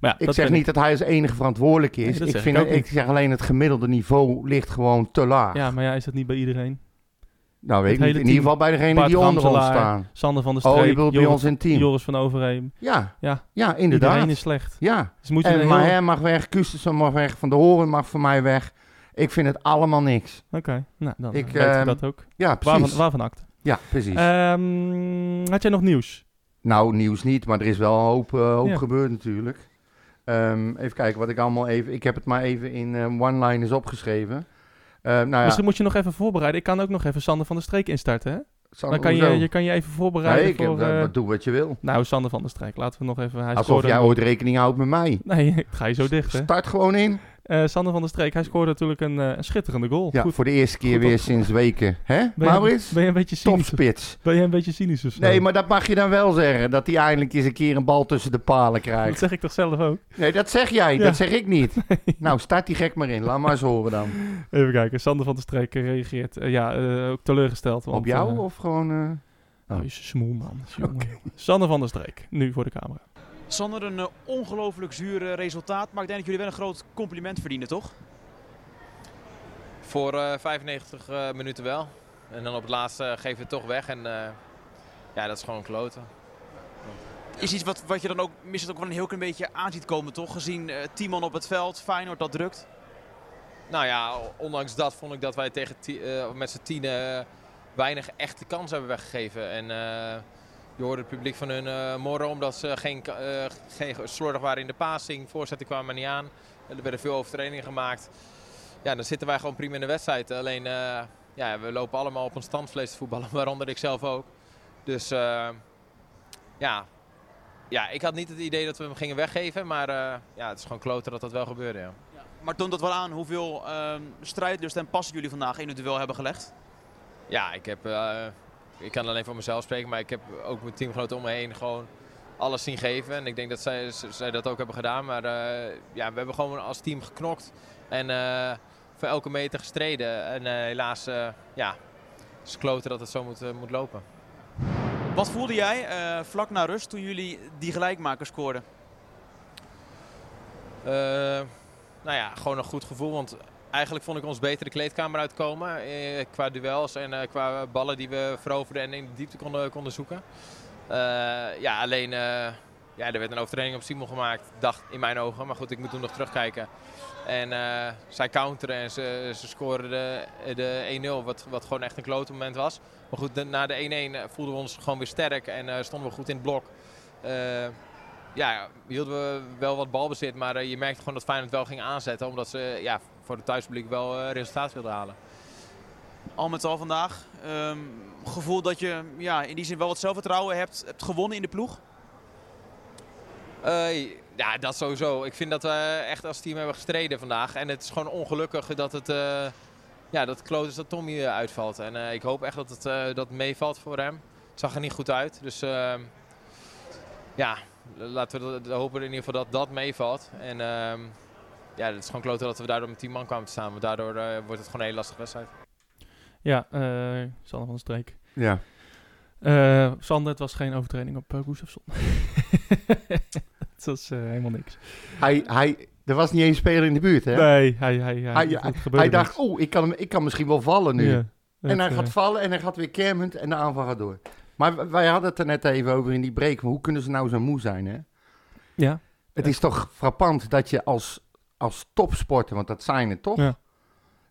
maar ja, ik dat zeg niet dat hij als enige verantwoordelijk is. Nee, ik, zeg vind ik ook ik niet. zeg alleen het gemiddelde niveau ligt gewoon te laag. Ja, maar ja, is dat niet bij iedereen? Nou, weet ik niet. In ieder geval bij degene Bart die onder ons staan. Sander van der Oh, Streek, je bedoelt bij Joris, ons in het team. Joris van Overheem. Ja, Ja, ja, inderdaad. iedereen is slecht. Ja, Dus moet je en een maar heel... hij mag weg, Kustersen mag weg, Van de Horen mag voor mij weg. Ik vind het allemaal niks. Oké, nou dan Ik, ik, weten we ehm, dat ook. Ja, precies. Waarvan, waarvan act? Ja, precies. Ehm, had jij nog nieuws? Nou, nieuws niet, maar er is wel een hoop, eh, hoop Ja. gebeurd natuurlijk. Ehm, even kijken wat ik allemaal even... Ik heb het maar even in eh, one-liners opgeschreven. Eh, nou ja, Misschien moet je nog even voorbereiden. Ik kan ook nog even Sander van der Streek instarten, hè? Sander, Dan kan je, hoezo? je kan je even voorbereiden Nee, ik heb, voor... eh, eh, doe wat je wil. nou, Sander van der Streek. Laten we nog even... Hij Alsof jij ooit rekening houdt met mij. Nee, ik ga je zo dicht, hè? Start gewoon in. Eh, Sander van der Streek, hij scoorde natuurlijk een, eh, een schitterende goal. Ja, Goed. voor de eerste keer weer sinds weken. Hè, Ben je, Maurits? ben je een beetje cynisch? Topspits. Ben je een beetje cynisch? Nee, maar dat mag je dan wel zeggen. Dat hij eindelijk eens een keer een bal tussen de palen Dat krijgt. zeg ik toch zelf ook? Nee, dat zeg jij. Ja. Dat zeg ik niet. Nou, start die gek maar in. Laat maar eens horen dan. Even kijken, Sander van der Streek reageert. eh, ja, ook teleurgesteld. Want, Op jou of gewoon... eh, Oh, je is smoel, man. Jongen. Sander van der Streek, nu voor de camera. Sander, een eh, ongelooflijk zuur eh, resultaat. Maar ik denk dat jullie wel een groot compliment verdienen, toch? Voor eh, 95 eh, minuten wel. En dan op het laatste geven we het toch weg. En ja, dat is gewoon kloten. Is iets wat, wat je dan ook misschien ook wel een heel klein beetje aan ziet komen, toch? Gezien man op het veld, Feyenoord dat drukt. Nou ja, ondanks dat vond ik dat wij tegen met z'n tienen eh, weinig echte kans hebben weggegeven. En je hoorde het publiek van hun eh morren omdat ze geen, eh, geen slordig waren in de passing. Voorzetten kwamen maar niet aan. Er werden veel overtredingen gemaakt. Ja, dan zitten wij gewoon prima in de wedstrijd. Alleen, eh, ja, we lopen allemaal op een standvlees te voetballen, waaronder ik zelf ook. Dus ja. ja, ik had niet het idee dat we hem gingen weggeven. Maar ja, het is gewoon kloten dat dat wel gebeurde, ja. Maar toont dat wel aan hoeveel ehm strijdlust en passie jullie vandaag in het duel hebben gelegd? Ja, ik heb. Ik kan alleen voor mezelf spreken, maar ik heb ook mijn teamgenoten om me heen gewoon alles zien geven. En ik denk dat zij, zij dat ook hebben gedaan. Maar eh, ja, we hebben gewoon als team geknokt. En eh, voor elke meter gestreden. En eh, helaas, ja, het is kloten dat het zo moet, moet lopen. Wat voelde jij vlak na rust toen jullie die gelijkmaker scoorden? Nou ja, gewoon een goed gevoel. Want eigenlijk vond ik ons beter de kleedkamer uitkomen. eh, qua duels en eh, qua ballen die we veroverden en in de diepte konden, konden zoeken. Eh, ja, alleen eh, ja, er werd een overtreding op Simon gemaakt, dacht in mijn ogen. Maar goed, ik moet toen nog terugkijken. En eh, zij counteren en ze, ze scoren de, de 1-0, wat, wat gewoon echt een klote moment was. Maar goed, na de 1-1 voelden we ons gewoon weer sterk en stonden we goed in het blok. Ja, hielden we wel wat balbezit, maar je merkte gewoon dat Feyenoord wel ging aanzetten. Omdat ze ja, voor het thuispubliek wel eh, resultaat wilden halen. Al met al vandaag. ehm, gevoel dat je ja, in die zin wel wat zelfvertrouwen hebt, hebt gewonnen in de ploeg? Eh, ja, dat sowieso. Ik vind dat we echt als team hebben gestreden vandaag. En het is gewoon ongelukkig dat het... eh ja, dat Klotus dat Tommy uitvalt. En eh, ik hoop echt dat het eh, dat meevalt voor hem. Het zag er niet goed uit. Dus ehm, ja, laten we hopen in ieder geval dat dat meevalt. En ehm, ja, het is gewoon kloten dat we daardoor met 10 man kwamen te staan. Want daardoor eh, wordt het gewoon een hele lastige wedstrijd. Ja, eh, Sander van der Streek. Ja. Eh, Sander, het was geen overtreding op uh, Gustafsson. het was eh, helemaal niks. Hij, hij, er was niet één speler in de buurt, hè? Nee, hij, hij, hij, Hij, hij, gebeurde hij dacht, oeh, ik, kan hem- ik kan misschien wel vallen nu. Ja, en hij gaat vallen en hij gaat weer kermend en de aanval gaat door. Maar wij hadden het er net even over in die break. Maar hoe kunnen ze nou zo moe zijn, hè? Ja, Het is toch frappant dat je als, als topsporter, want dat zijn het toch? Ja.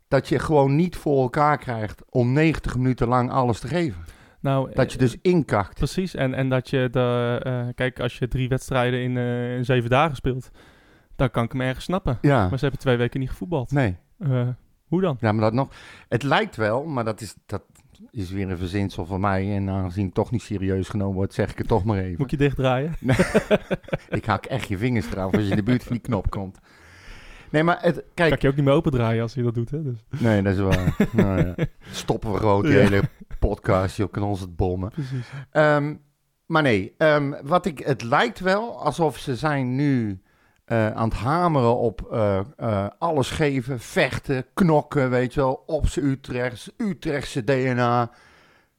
Dat je gewoon niet voor elkaar krijgt om 90 minuten lang alles te geven. nou... Dat je eh, dus inkakt. Precies, en, en dat je de... eh, kijk, als je drie wedstrijden in, eh, in zeven dagen speelt, dan kan ik hem ergens snappen. Ja, Maar ze hebben twee weken niet gevoetbald. nee. Eh, hoe dan? Ja, maar dat nog. Het lijkt wel, maar dat is, dat is weer een verzinsel van mij. En aangezien het toch niet serieus genomen wordt, zeg ik het toch maar even. Moet je dichtdraaien? Ik hak echt je vingers eraf als je in de buurt van die knop komt. Nee, maar het, Kan kijk. ik je ook niet meer opendraaien als je dat doet, hè? Dus, Nee, dat is waar. nou, ja. Stoppen we gewoon die Ja. hele podcast. Je kan ons het bommen. precies. Ehm, maar nee, ehm, wat ik, het lijkt wel alsof ze zijn nu eh, aan het hameren op eh, eh, alles geven, vechten, knokken, weet je wel, op z'n Utrechts, Utrechtse DNA,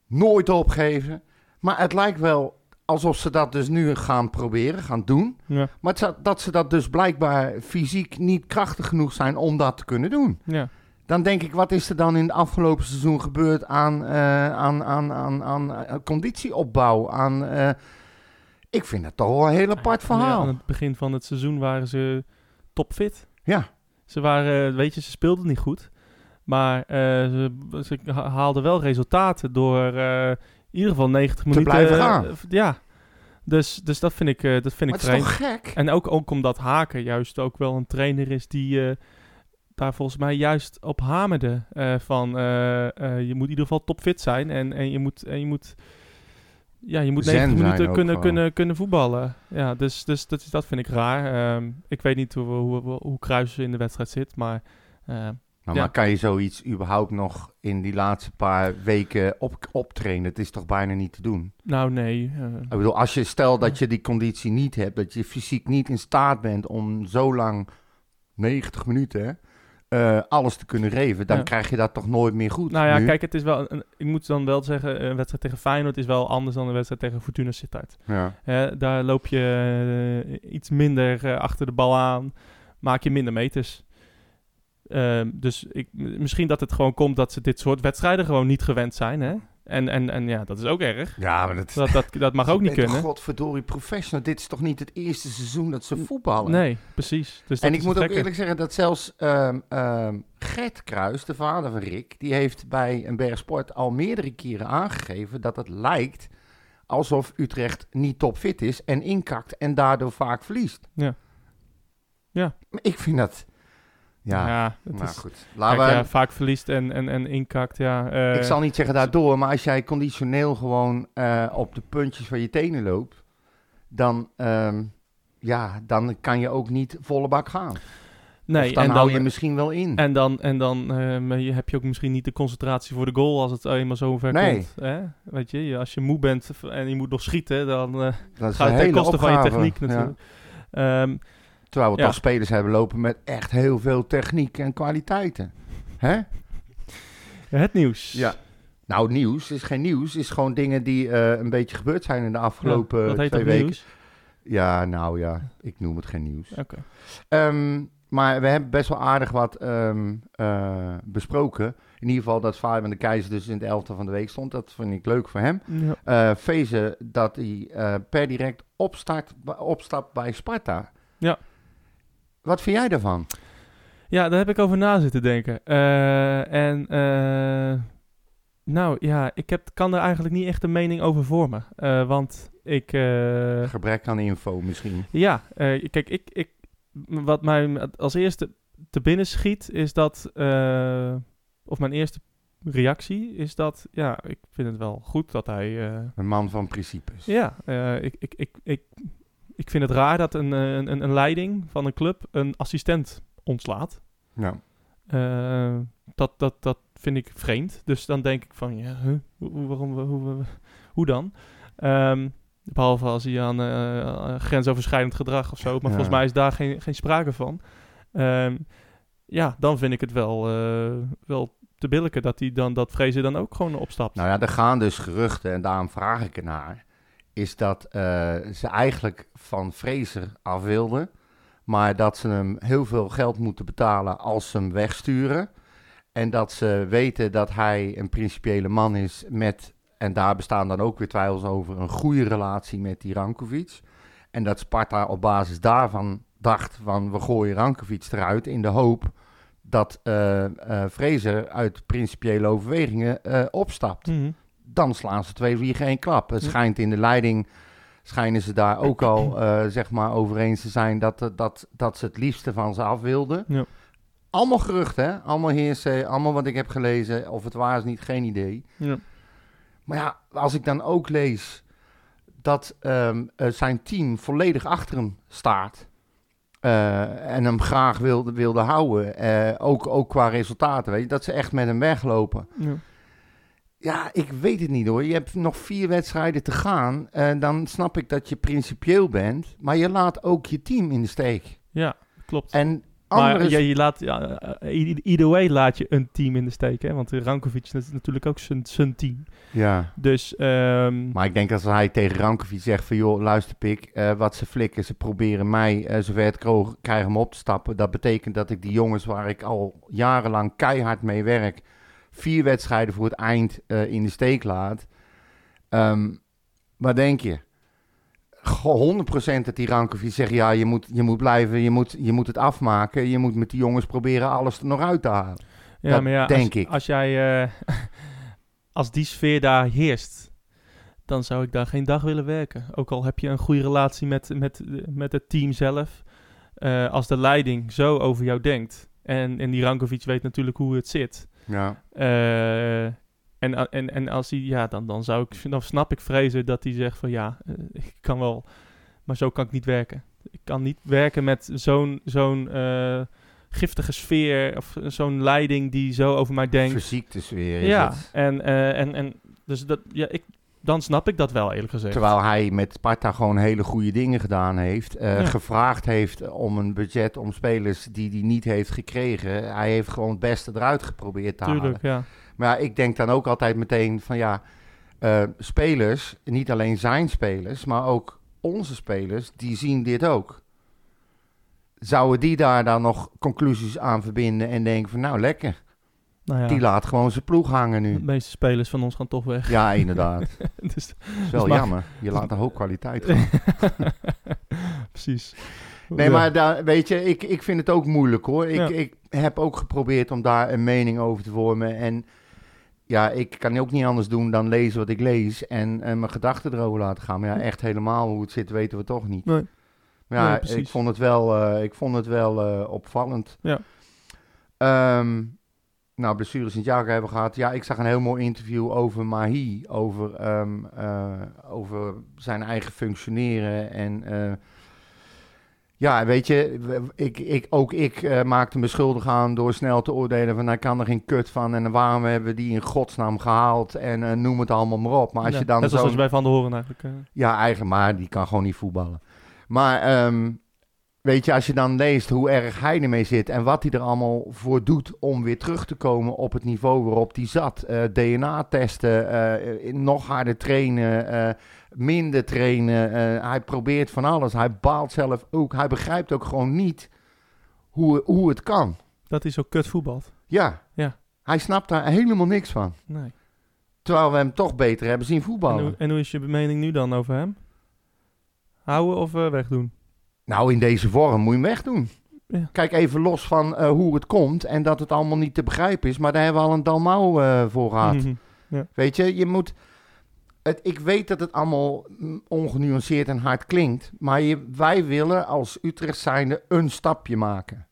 nooit opgeven. Maar het lijkt wel alsof ze dat dus nu gaan proberen, gaan doen. Ja, Maar het dat ze dat dus blijkbaar fysiek niet krachtig genoeg zijn om dat te kunnen doen. ja. Dan denk ik, wat is er dan in het afgelopen seizoen gebeurd aan, eh, aan, aan, aan, aan eh, conditieopbouw? Aan, eh, ik vind dat toch wel een heel apart Ja, verhaal. aan het begin van het seizoen waren ze topfit. Ja, Ze waren, weet je, ze speelden niet goed. Maar ze, ze ha- haalden wel resultaten door in ieder geval 90 minuten. blijven gaan. eh, ja, dus, dus dat vind ik, eh, dat vind maar ik het is toch gek? En ook, ook omdat Haken juist ook wel een trainer is die eh, daar volgens mij juist op hamerde. van je moet in ieder geval topfit zijn en, en je moet. En je moet ja, je moet Zen 90 zijn minuten kunnen, kunnen, kunnen voetballen. Ja, dus, dus dat, is- dat vind ik raar. Ehm, ik weet niet hoe, hoe, hoe, hoe Kruis in de wedstrijd zit, maar eh, Nou, Ja. Maar kan je zoiets überhaupt nog in die laatste paar weken op, optrainen? Het is toch bijna niet te doen? nou nee. eh, Ik bedoel, als je stel dat je die conditie niet hebt, dat je fysiek niet in staat bent om zo lang, 90 minuten, eh, alles te kunnen geven, dan Ja. krijg je dat toch nooit meer goed. nou ja, nu? kijk, het is wel. Een, ik moet dan wel zeggen, een wedstrijd tegen Feyenoord is wel anders dan een wedstrijd tegen Fortuna Sittard. Ja. Daar loop je eh, iets minder achter de bal aan, maak je minder meters. Ehm, dus ik, misschien dat het gewoon komt dat ze dit soort wedstrijden gewoon niet gewend zijn. Hè? En, en, en ja, dat is ook erg. ja, maar dat, Dat, dat, dat mag ook niet kunnen. Godverdorie professional. Dit is toch niet het eerste seizoen dat ze voetballen? Nee, precies. Dus En ik moet ook eerlijk zeggen dat zelfs ehm, Gert Kruis, de vader van Rick, die heeft bij een Bergsport al meerdere keren aangegeven dat het lijkt alsof Utrecht niet topfit is en inkakt en daardoor vaak verliest. Ja. Ja. Maar ik vind dat... Ja, nou is, goed. Laten kijk, we, ja, vaak verliest en, en, en inkakt. Ja, eh, ik zal niet zeggen daardoor, maar als jij conditioneel gewoon eh, op de puntjes van je tenen loopt, dan, ehm, ja, dan kan je ook niet volle bak gaan. nee, dan en hou dan, je misschien wel in. En dan, en dan eh, maar heb je ook misschien niet de concentratie voor de goal als het eenmaal zo ver Nee. komt. Hè? Weet je, als je moe bent en je moet nog schieten, dan gaat het ten koste van je opgave. techniek Ja. natuurlijk. Terwijl we Ja. toch spelers hebben lopen met echt heel veel techniek en kwaliteiten. Hè? het nieuws. Ja. Nou, nieuws is geen nieuws. is gewoon dingen die eh, een beetje gebeurd zijn in de afgelopen Ja, twee weken. nieuws? Ja, nou ja, ik noem het geen nieuws. Oké. Ehm, maar we hebben best wel aardig wat ehm, eh, besproken. In ieder geval dat Fabian de Keizer dus in het elftal van de week stond. Dat vind ik leuk voor hem. Ja. Eh dat hij per direct opstart, opstapt bij Sparta. Ja. Wat vind jij daarvan? Ja, daar heb ik over na zitten denken. Eh, en eh, nou ja, ik heb, kan er eigenlijk niet echt een mening over vormen. Eh, want ik... Gebrek aan info misschien. ja, kijk, ik, ik, wat mij als eerste te binnen schiet is dat... of mijn eerste reactie is dat... Ja, ik vind het wel goed dat hij... Een man van principes. ja, ik, ik, ik, ik, ik vind het raar dat een, eh, een, een leiding van een club een assistent ontslaat. Ja. Eh, dat, dat, dat vind ik vreemd. Dus dan denk ik van, ja, huh? hoe, waarom, hoe, hoe, hoe dan? Ehm, behalve als hij aan eh, grensoverschrijdend gedrag of zo. Maar Ja. volgens mij is daar geen, geen sprake van. Ehm, ja, dan vind ik het wel, wel te billijken dat hij dan dat vrezen dan ook gewoon opstapt. Nou ja, er gaan dus geruchten, en daarom vraag ik ernaar, is dat eh, ze eigenlijk van Fraser af wilden, maar dat ze hem heel veel geld moeten betalen als ze hem wegsturen. En dat ze weten dat hij een principiële man is met, en daar bestaan dan ook weer twijfels over, een goede relatie met die Rankovic. En dat Sparta op basis daarvan dacht van we gooien Rankovic eruit in de hoop dat eh Fraser uit principiële overwegingen opstapt. Mhm. Dan slaan ze twee vliegen één klap. Het schijnt in de leiding, schijnen ze daar ook al eh, zeg maar over eens te zijn dat, eh, dat, dat ze het liefste van ze af wilden. Ja. Allemaal geruchten, hè? Allemaal heersen, allemaal wat ik heb gelezen. Of het waar is niet, geen idee. Ja. Maar ja, als ik dan ook lees dat ehm, eh, zijn team volledig achter hem staat. en hem graag wilde, wilde houden. ook, ook qua resultaten, weet je. Dat ze echt met hem weglopen. Ja. Ja, ik weet het niet hoor. Je hebt nog vier wedstrijden te gaan. En dan snap ik dat je principieel bent. Maar je laat ook je team in de steek. ja, klopt. En. Maar je, je laat, ja, eh, either way laat je een team in de steek, hè? Want Rankovic is natuurlijk ook zijn- team. Ja, Dus, ehm, maar ik denk als hij tegen Rankovic zegt van... joh, luister pik, eh, wat ze flikken, ze proberen mij zover het krijgen om op te stappen. Dat betekent dat ik die jongens waar ik al jarenlang keihard mee werk... vier wedstrijden voor het eind eh, in de steek laat. Ehm, wat denk je? Goh, 100% dat die Rankovic zegt... ja, je moet, je moet blijven, je moet, je moet het afmaken. Je moet met die jongens proberen alles er nog uit te halen. ja, dat maar ja, denk als, ik. als jij, eh, als die sfeer daar heerst, dan zou ik daar geen dag willen werken. Ook al heb je een goede relatie met, met, met het team zelf. Eh, als de leiding zo over jou denkt, en, en die Rankovic weet natuurlijk hoe het zit... Ja, Eh, en, en, en als hij, ja, dan, dan zou ik, dan snap ik vrezen dat hij zegt van ja, eh, ik kan wel, maar zo kan ik niet werken. Ik kan niet werken met zo'n zo'n eh, giftige sfeer of zo'n leiding die zo over mij denkt. verziekte sfeer is Ja, het. en, en, en dus dat, ja, ik, dan snap ik dat wel eerlijk gezegd. Terwijl hij met Sparta gewoon hele goede dingen gedaan heeft. eh, Ja. Gevraagd heeft om een budget om spelers die hij niet heeft gekregen. Hij heeft gewoon het beste eruit geprobeerd te halen. Tuurlijk, ja. Maar ik denk dan ook altijd meteen van ja, eh, spelers, niet alleen zijn spelers, maar ook onze spelers, die zien dit ook. Zouden die daar dan nog conclusies aan verbinden en denken van nou lekker, Nou ja, die laat gewoon zijn ploeg hangen de nu. meeste spelers van ons gaan toch weg. Ja, inderdaad. Dat dus, is wel mag- jammer. Je laat een hoop kwaliteit gaan. Precies. Nee, Ja. maar daar, weet je, ik, ik vind het ook moeilijk hoor. Ik, Ja. ik heb ook geprobeerd om daar een mening over te vormen. En ja, ik kan ook niet anders doen dan lezen wat ik lees en, en mijn gedachten erover laten gaan. Maar ja, echt helemaal hoe het zit weten we toch niet. Nee. Maar ja, Nee, precies. ik vond het wel, eh, ik vond het wel eh, opvallend. Ja. Ehm, nou, blessures in het jaar hebben gehad. Ja, ik zag een heel mooi interview over Mahi. Over, ehm, eh, over zijn eigen functioneren. En eh, ja, weet je, ik, ik, ook ik eh, maakte me schuldig aan door snel te oordelen van hij kan er geen kut van. En waarom hebben we die in godsnaam gehaald? En noem het allemaal maar op. Maar als Ja, je dan net zoals bij Van der Horen eigenlijk. ja, eigenlijk, maar die kan gewoon niet voetballen. Maar ehm, weet je, als je dan leest hoe erg hij ermee zit en wat hij er allemaal voor doet om weer terug te komen op het niveau waarop hij zat. Eh, DNA-testen, eh, nog harder trainen, eh, minder trainen. hij probeert van alles. Hij baalt zelf ook. Hij begrijpt ook gewoon niet hoe, hoe het kan. dat hij zo kut voetbalt. Ja. Ja. Hij snapt daar helemaal niks van. Nee. Terwijl we hem toch beter hebben zien En voetballen. hoe, en hoe is je mening nu dan over hem? Houden of wegdoen? Nou, in deze vorm moet je hem wegdoen. Ja. Kijk even los van eh, hoe het komt en dat het allemaal niet te begrijpen is. Maar daar hebben we al een Dalmau eh voor gehad. Mhm. Weet je, je moet... Het, ik weet dat het allemaal ongenuanceerd en hard klinkt. Maar je, wij willen als Utrecht zijnde een stapje maken.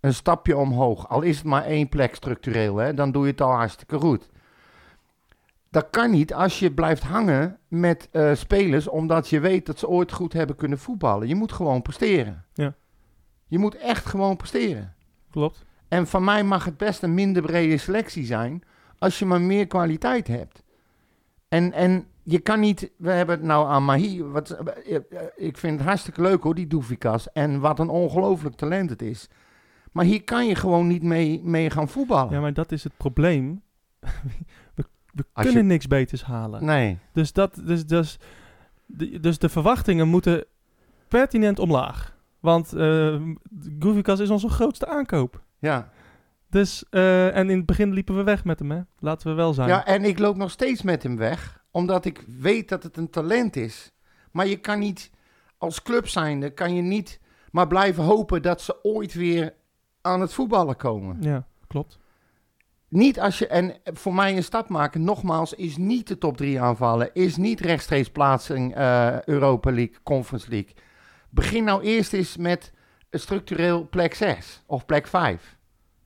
Een stapje omhoog. Al is het maar één plek structureel, hè, dan doe je het al hartstikke goed. Dat kan niet als je blijft hangen met eh, spelers omdat je weet dat ze ooit goed hebben kunnen voetballen. Je moet gewoon presteren. Ja. Je moet echt gewoon presteren. Klopt. En van mij mag het best een minder brede selectie zijn als je maar meer kwaliteit hebt. En, en je kan niet, we hebben het nou aan Mahi, wat, eh, eh, ik vind het hartstikke leuk hoor, die Doefikas. En wat een ongelooflijk talent het is. Maar hier kan je gewoon niet mee, mee gaan voetballen. Ja, maar dat is het probleem. We Als kunnen je- niks beters halen. Nee, Dus, dat, dus, dus, de, dus de verwachtingen moeten pertinent omlaag. Want eh Goevikas is onze grootste aankoop. ja. Dus, eh, en in het begin liepen we weg met hem, hè? Laten we wel zijn. Ja, en ik loop nog steeds met hem weg, omdat ik weet dat het een talent is. Maar je kan niet, als club zijnde, kan je niet maar blijven hopen dat ze ooit weer aan het voetballen komen. Ja, klopt. Niet als je, en voor mij een stap maken, nogmaals, is niet de top 3 aanvallen, is niet rechtstreeks plaatsing eh, Europa League, Conference League. Begin nou eerst eens met een structureel plek 6 of plek 5.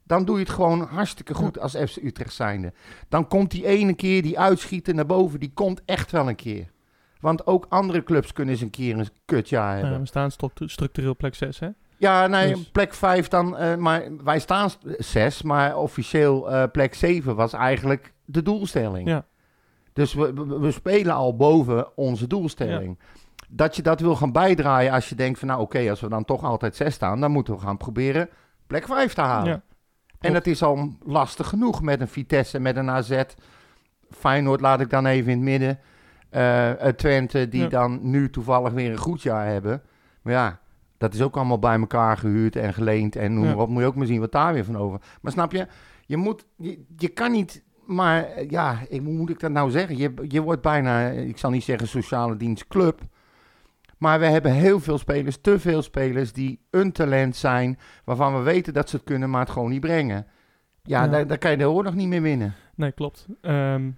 Dan doe je het gewoon hartstikke goed als FC Utrecht zijnde. Dan komt die ene keer die uitschieten naar boven, die komt echt wel een keer. Want ook andere clubs kunnen eens een keer een kutjaar hebben. Ja, we staan structu- structureel plek 6, hè? Ja, nee, Dus- plek 5 dan. eh, maar wij staan 6, maar officieel eh, plek 7 was eigenlijk de doelstelling. Ja. Dus we, we, we spelen al boven onze doelstelling. Dat je dat wil gaan bijdraaien als je denkt van nou oké, als we dan toch altijd 6 staan, dan moeten we gaan proberen plek 5 te halen. Ja. En dat is al lastig genoeg met een Vitesse, met een AZ. Feyenoord laat ik dan even in het midden. Eh, Twente, die dan nu toevallig weer een goed jaar hebben. Maar ja, dat is ook allemaal bij elkaar gehuurd en geleend. En noem Ja. maar op, moet je ook maar zien wat daar weer van over. Maar snap je, je, moet, je, je kan niet... Maar eh, ja, ik, hoe moet ik dat nou zeggen? Je, je wordt bijna, eh, ik zal niet zeggen sociale dienstclub. Maar we hebben heel veel spelers, te veel spelers die een talent zijn. Waarvan we weten dat ze het kunnen, maar het gewoon niet brengen. Ja, Ja. Daar, daar kan je de oorlog niet meer winnen. Nee, klopt. Ehm,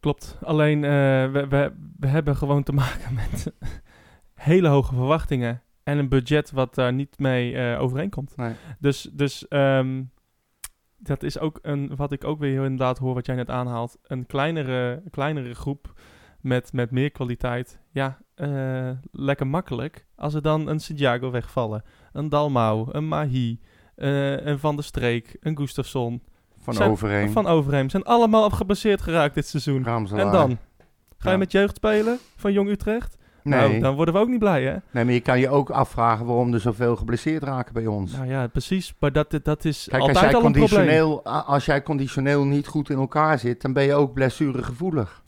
klopt. Alleen, eh, we, we, we hebben gewoon te maken met hele hoge verwachtingen. En een budget wat daar niet mee eh, overeenkomt. Nee. Dus, dus ehm, dat is ook een, wat ik ook weer heel inderdaad hoor, wat jij net aanhaalt. Een kleinere, kleinere groep met, met meer kwaliteit. Ja, eh, lekker makkelijk. Als er dan een Santiago wegvallen, een Dalmau, een Mahi, eh, een Van der Streek, een Gustafsson, Van Zijn- overheen. van Overheem. Zijn allemaal op gebaseerd geraakt dit seizoen. Ramselaar. En dan? Ga je Ja. met jeugd spelen van Jong Utrecht? Nee. Nou, dan worden we ook niet blij, hè? nee, maar je kan je ook afvragen waarom er zoveel geblesseerd raken bij ons. Nou ja, precies. Maar dat, dat is Kijk, als altijd jij, al een probleem. conditioneel, a- als jij conditioneel niet goed in elkaar zit, dan ben je ook blessuregevoelig.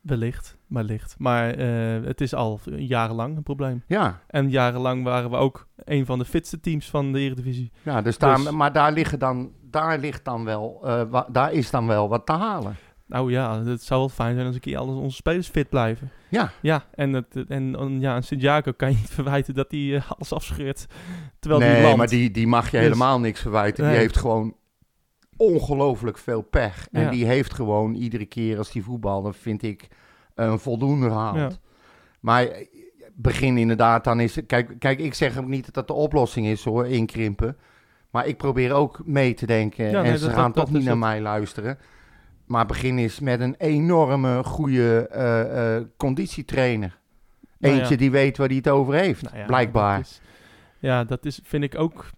Wellicht, wellicht. Maar eh, het is al jarenlang een probleem. Ja, En jarenlang waren we ook een van de fitste teams van de Eredivisie. ja dus daar, Dus- maar daar, liggen dan, daar, ligt dan wel, eh, daar is dan wel wat te halen. Nou ja, het zou wel fijn zijn als een keer alle onze spelers fit blijven. Ja, Ja, en, het, en, en ja, Santiago kan je niet verwijten dat hij eh, alles afscheurt. Terwijl die nee, landt. maar die, die mag je Dus- helemaal niks verwijten. Die Nee. heeft gewoon ongelooflijk veel pech. En Ja. die heeft gewoon iedere keer als die voetbalde, vind ik, een voldoende. Ja. Maar eh, begin inderdaad, dan is het... Kijk, kijk, ik zeg ook niet dat dat de oplossing is hoor, inkrimpen. Maar ik probeer ook mee te denken. Ja, en nee, ze dat- gaan dat- toch dat niet naar het. mij luisteren. Maar begin is met een enorme goede eh, eh, conditietrainer. Nou ja. Eentje die weet waar hij het over heeft, Nou ja, blijkbaar. dat is- ja, dat is, vind ik ook...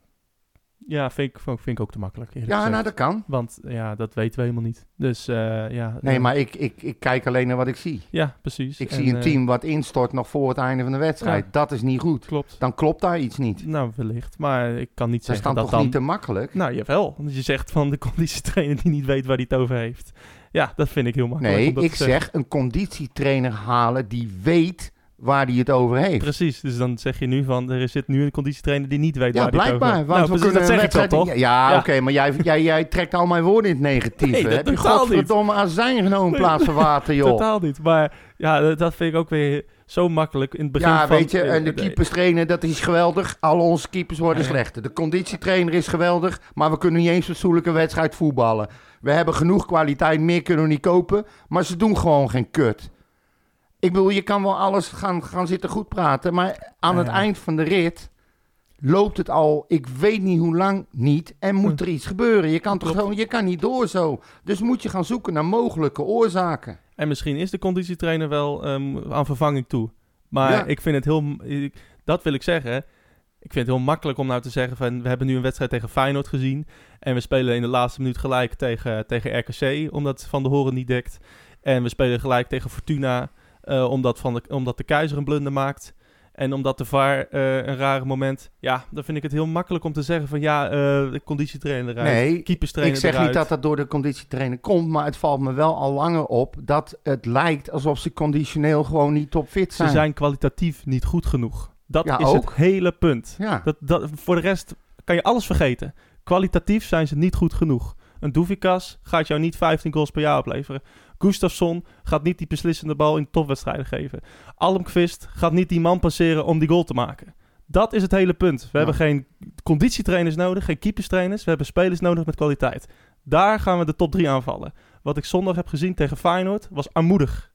Ja, vind ik, vind ik ook te makkelijk, ja, gezegd. nou dat kan. Want ja, dat weten we helemaal niet. Dus eh, ja... Nee, maar ik, ik, ik kijk alleen naar wat ik zie. Ja, precies. Ik En, zie een eh, team wat instort nog voor het einde van de wedstrijd. Ja. Dat is niet goed. Klopt. Dan klopt daar iets niet. Nou, wellicht. Maar ik kan niet Dat zeggen dan dat toch dan... niet te makkelijk? Nou, jawel. Want je zegt van de conditietrainer die niet weet waar hij het over heeft. Ja, dat vind ik heel makkelijk. Nee, ik zeg een conditietrainer halen die weet waar hij het over heeft. Precies, dus dan zeg je nu van, er zit nu een conditietrainer die niet weet Ja, waar hij het over blijkbaar. heeft. Want Nou, we precies, kunnen dat een zeg ik toch? Ja, Ja. oké, maar jij, jij, jij trekt al mijn woorden in het negatieve. Nee, dat Heb je totaal niet. godverdomme azijn genomen in plaats van water, joh? Totaal niet. Maar ja, dat- vind ik ook weer zo makkelijk in het begin Ja, van... weet je, en de eh, keepers trainen, dat is geweldig. Al onze keepers worden Ja, ja. slechter. De conditietrainer is geweldig, maar we kunnen niet eens fatsoenlijke wedstrijd voetballen. We hebben genoeg kwaliteit, meer kunnen we niet kopen, maar ze doen gewoon geen kut. Ik bedoel, je kan wel alles gaan, gaan zitten goed praten, maar aan Ja, het ja. eind van de rit loopt het al, ik weet niet hoe lang niet, en moet er iets gebeuren. Je kan toch gewoon, je kan niet door zo. Dus moet je gaan zoeken naar mogelijke oorzaken. En misschien is de conditietrainer wel ehm, aan vervanging toe. Maar Ja. ik vind het heel... ik- dat wil ik zeggen. Ik vind het heel makkelijk om nou te zeggen van... We hebben nu een wedstrijd tegen Feyenoord gezien. En we spelen in de laatste minuut gelijk tegen, tegen RKC. Omdat Van de Horen niet dekt. En we spelen gelijk tegen Fortuna. Eh, omdat, van de, omdat de keizer een blunder maakt. En omdat de VAR eh, een rare moment... Ja, dan vind ik het heel makkelijk om te zeggen van... Ja, eh de conditietrainer eruit. Nee, keeperstrainer Ik zeg eruit. niet dat dat door de conditietrainer komt, maar het valt me wel al langer op dat het lijkt alsof ze conditioneel gewoon niet topfit zijn. Ze zijn kwalitatief niet goed genoeg. Dat Ja, is ook. het hele punt. Ja, Dat, dat, voor de rest kan je alles vergeten. Kwalitatief zijn ze niet goed genoeg. Een Doevikas gaat jou niet 15 goals per jaar opleveren. Gustafsson gaat niet die beslissende bal in topwedstrijden geven. Almqvist gaat niet die man passeren om die goal te maken. Dat is het hele punt. We Ja. hebben geen conditietrainers nodig, geen keeperstrainers. We hebben spelers nodig met kwaliteit. Daar gaan we de top 3 aanvallen. Wat ik zondag heb gezien tegen Feyenoord was armoedig.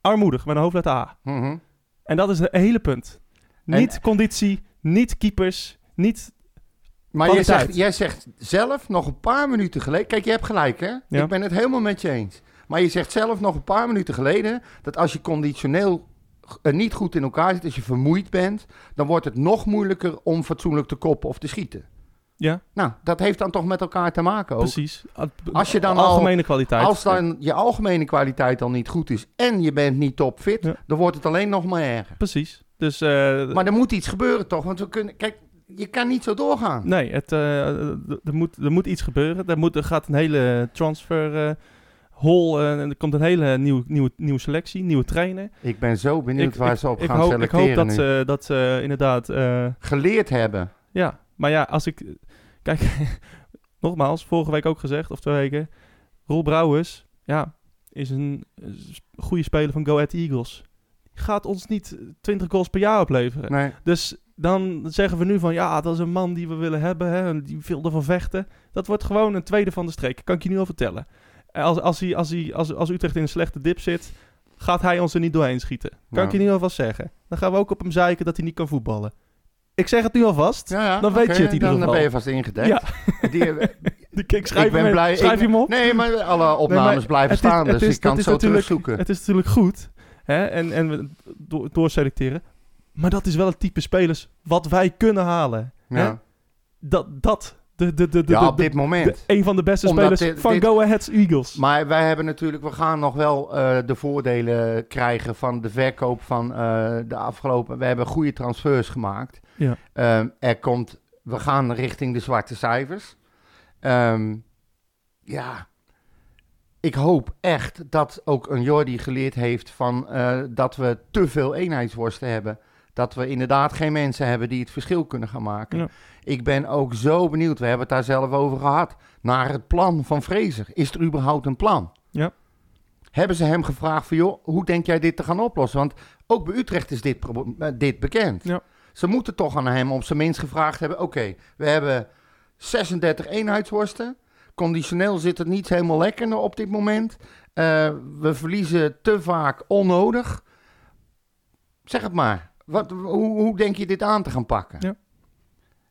Armoedig, met een hoofdletter A. Mhm. En dat is het hele punt. En- Niet conditie, niet keepers, niet... maar jij zegt, jij zegt zelf nog een paar minuten geleden... Kijk, je hebt gelijk, hè? Ja. Ik ben het helemaal met je eens. Maar je zegt zelf nog een paar minuten geleden... dat als je conditioneel eh, niet goed in elkaar zit, als je vermoeid bent... dan wordt het nog moeilijker om fatsoenlijk te koppen of te schieten. Ja, Nou, dat heeft dan toch met elkaar te maken ook. precies. Als je dan al- Algemene kwaliteit. Als dan je algemene kwaliteit al niet goed is en je bent niet topfit, Ja. dan wordt het alleen nog maar erger. Precies. Dus... eh, Maar er moet iets gebeuren toch? Want we kunnen. Kijk, je kan niet zo doorgaan. Nee, het, eh, er, moet, er moet iets gebeuren. Er, moet, er gaat een hele transfer hol. eh, en er komt een hele nieuwe, nieuwe, nieuwe selectie, nieuwe trainer. Ik ben zo benieuwd Ik- waar ik- ze op ik gaan hoop, Ik selecteren hoop dat ze, dat ze inderdaad... eh, Geleerd hebben. ja, maar ja, als ik... Kijk, nogmaals, vorige week ook gezegd, of twee weken. Roel Brouwers, ja, is een eh, goede speler van Go Ahead Eagles. Gaat ons niet 20 goals per jaar opleveren. Nee. Dus dan zeggen we nu van ja, dat is een man die we willen hebben. Hè, die wil ervan vechten. Dat wordt gewoon een tweede van de streek. Kan ik je nu al vertellen. Als, als, hij, als, hij, als, als Utrecht in een slechte dip zit, gaat hij ons er niet doorheen schieten. Kan ik je nu alvast zeggen. Dan gaan we ook op hem zeiken dat hij niet kan voetballen. Ik zeg het nu alvast. Ja, ja, Dan weet je het in ieder dan, dan ben geval. je vast ingedekt. Ja. Die, Ik, ik schrijf, ik ben hem, blij. schrijf ik, hem op. Nee, maar alle opnames maar blijven is- staan, dus is- ik kan het zo natuurlijk- terugzoeken. Het is natuurlijk goed. Hè? En, en we door, doorselecteren. Maar dat is wel het type spelers wat wij kunnen halen. Hè? Dat, dat de, de, de, de, ja op dit moment. een van de beste Omdat spelers dit- van dit- Go Ahead Eagles. Maar wij hebben natuurlijk, we gaan nog wel eh, de voordelen krijgen van de verkoop van eh, de afgelopen. We hebben goede transfers gemaakt. Ja. Ehm, er komt, we gaan richting de zwarte cijfers. Ehm, ja, ik hoop echt dat ook een Jordi geleerd heeft van eh, dat we te veel eenheidsworsten hebben. Dat we inderdaad geen mensen hebben die het verschil kunnen gaan maken. Ja. Ik ben ook zo benieuwd, we hebben het daar zelf over gehad, naar het plan van Fraser. Is er überhaupt een plan? Ja. Hebben ze hem gevraagd van, joh, hoe denk jij dit te gaan oplossen? Want ook bij Utrecht is dit, eh, dit bekend. Ja. Ze moeten toch aan hem op zijn minst gevraagd hebben, oké, we hebben 36 eenheidsworsten. Conditioneel zit het niet helemaal lekker op dit moment. Eh, we verliezen te vaak onnodig. Zeg het maar. Wat, hoe, hoe denk je dit aan te gaan pakken? Ja.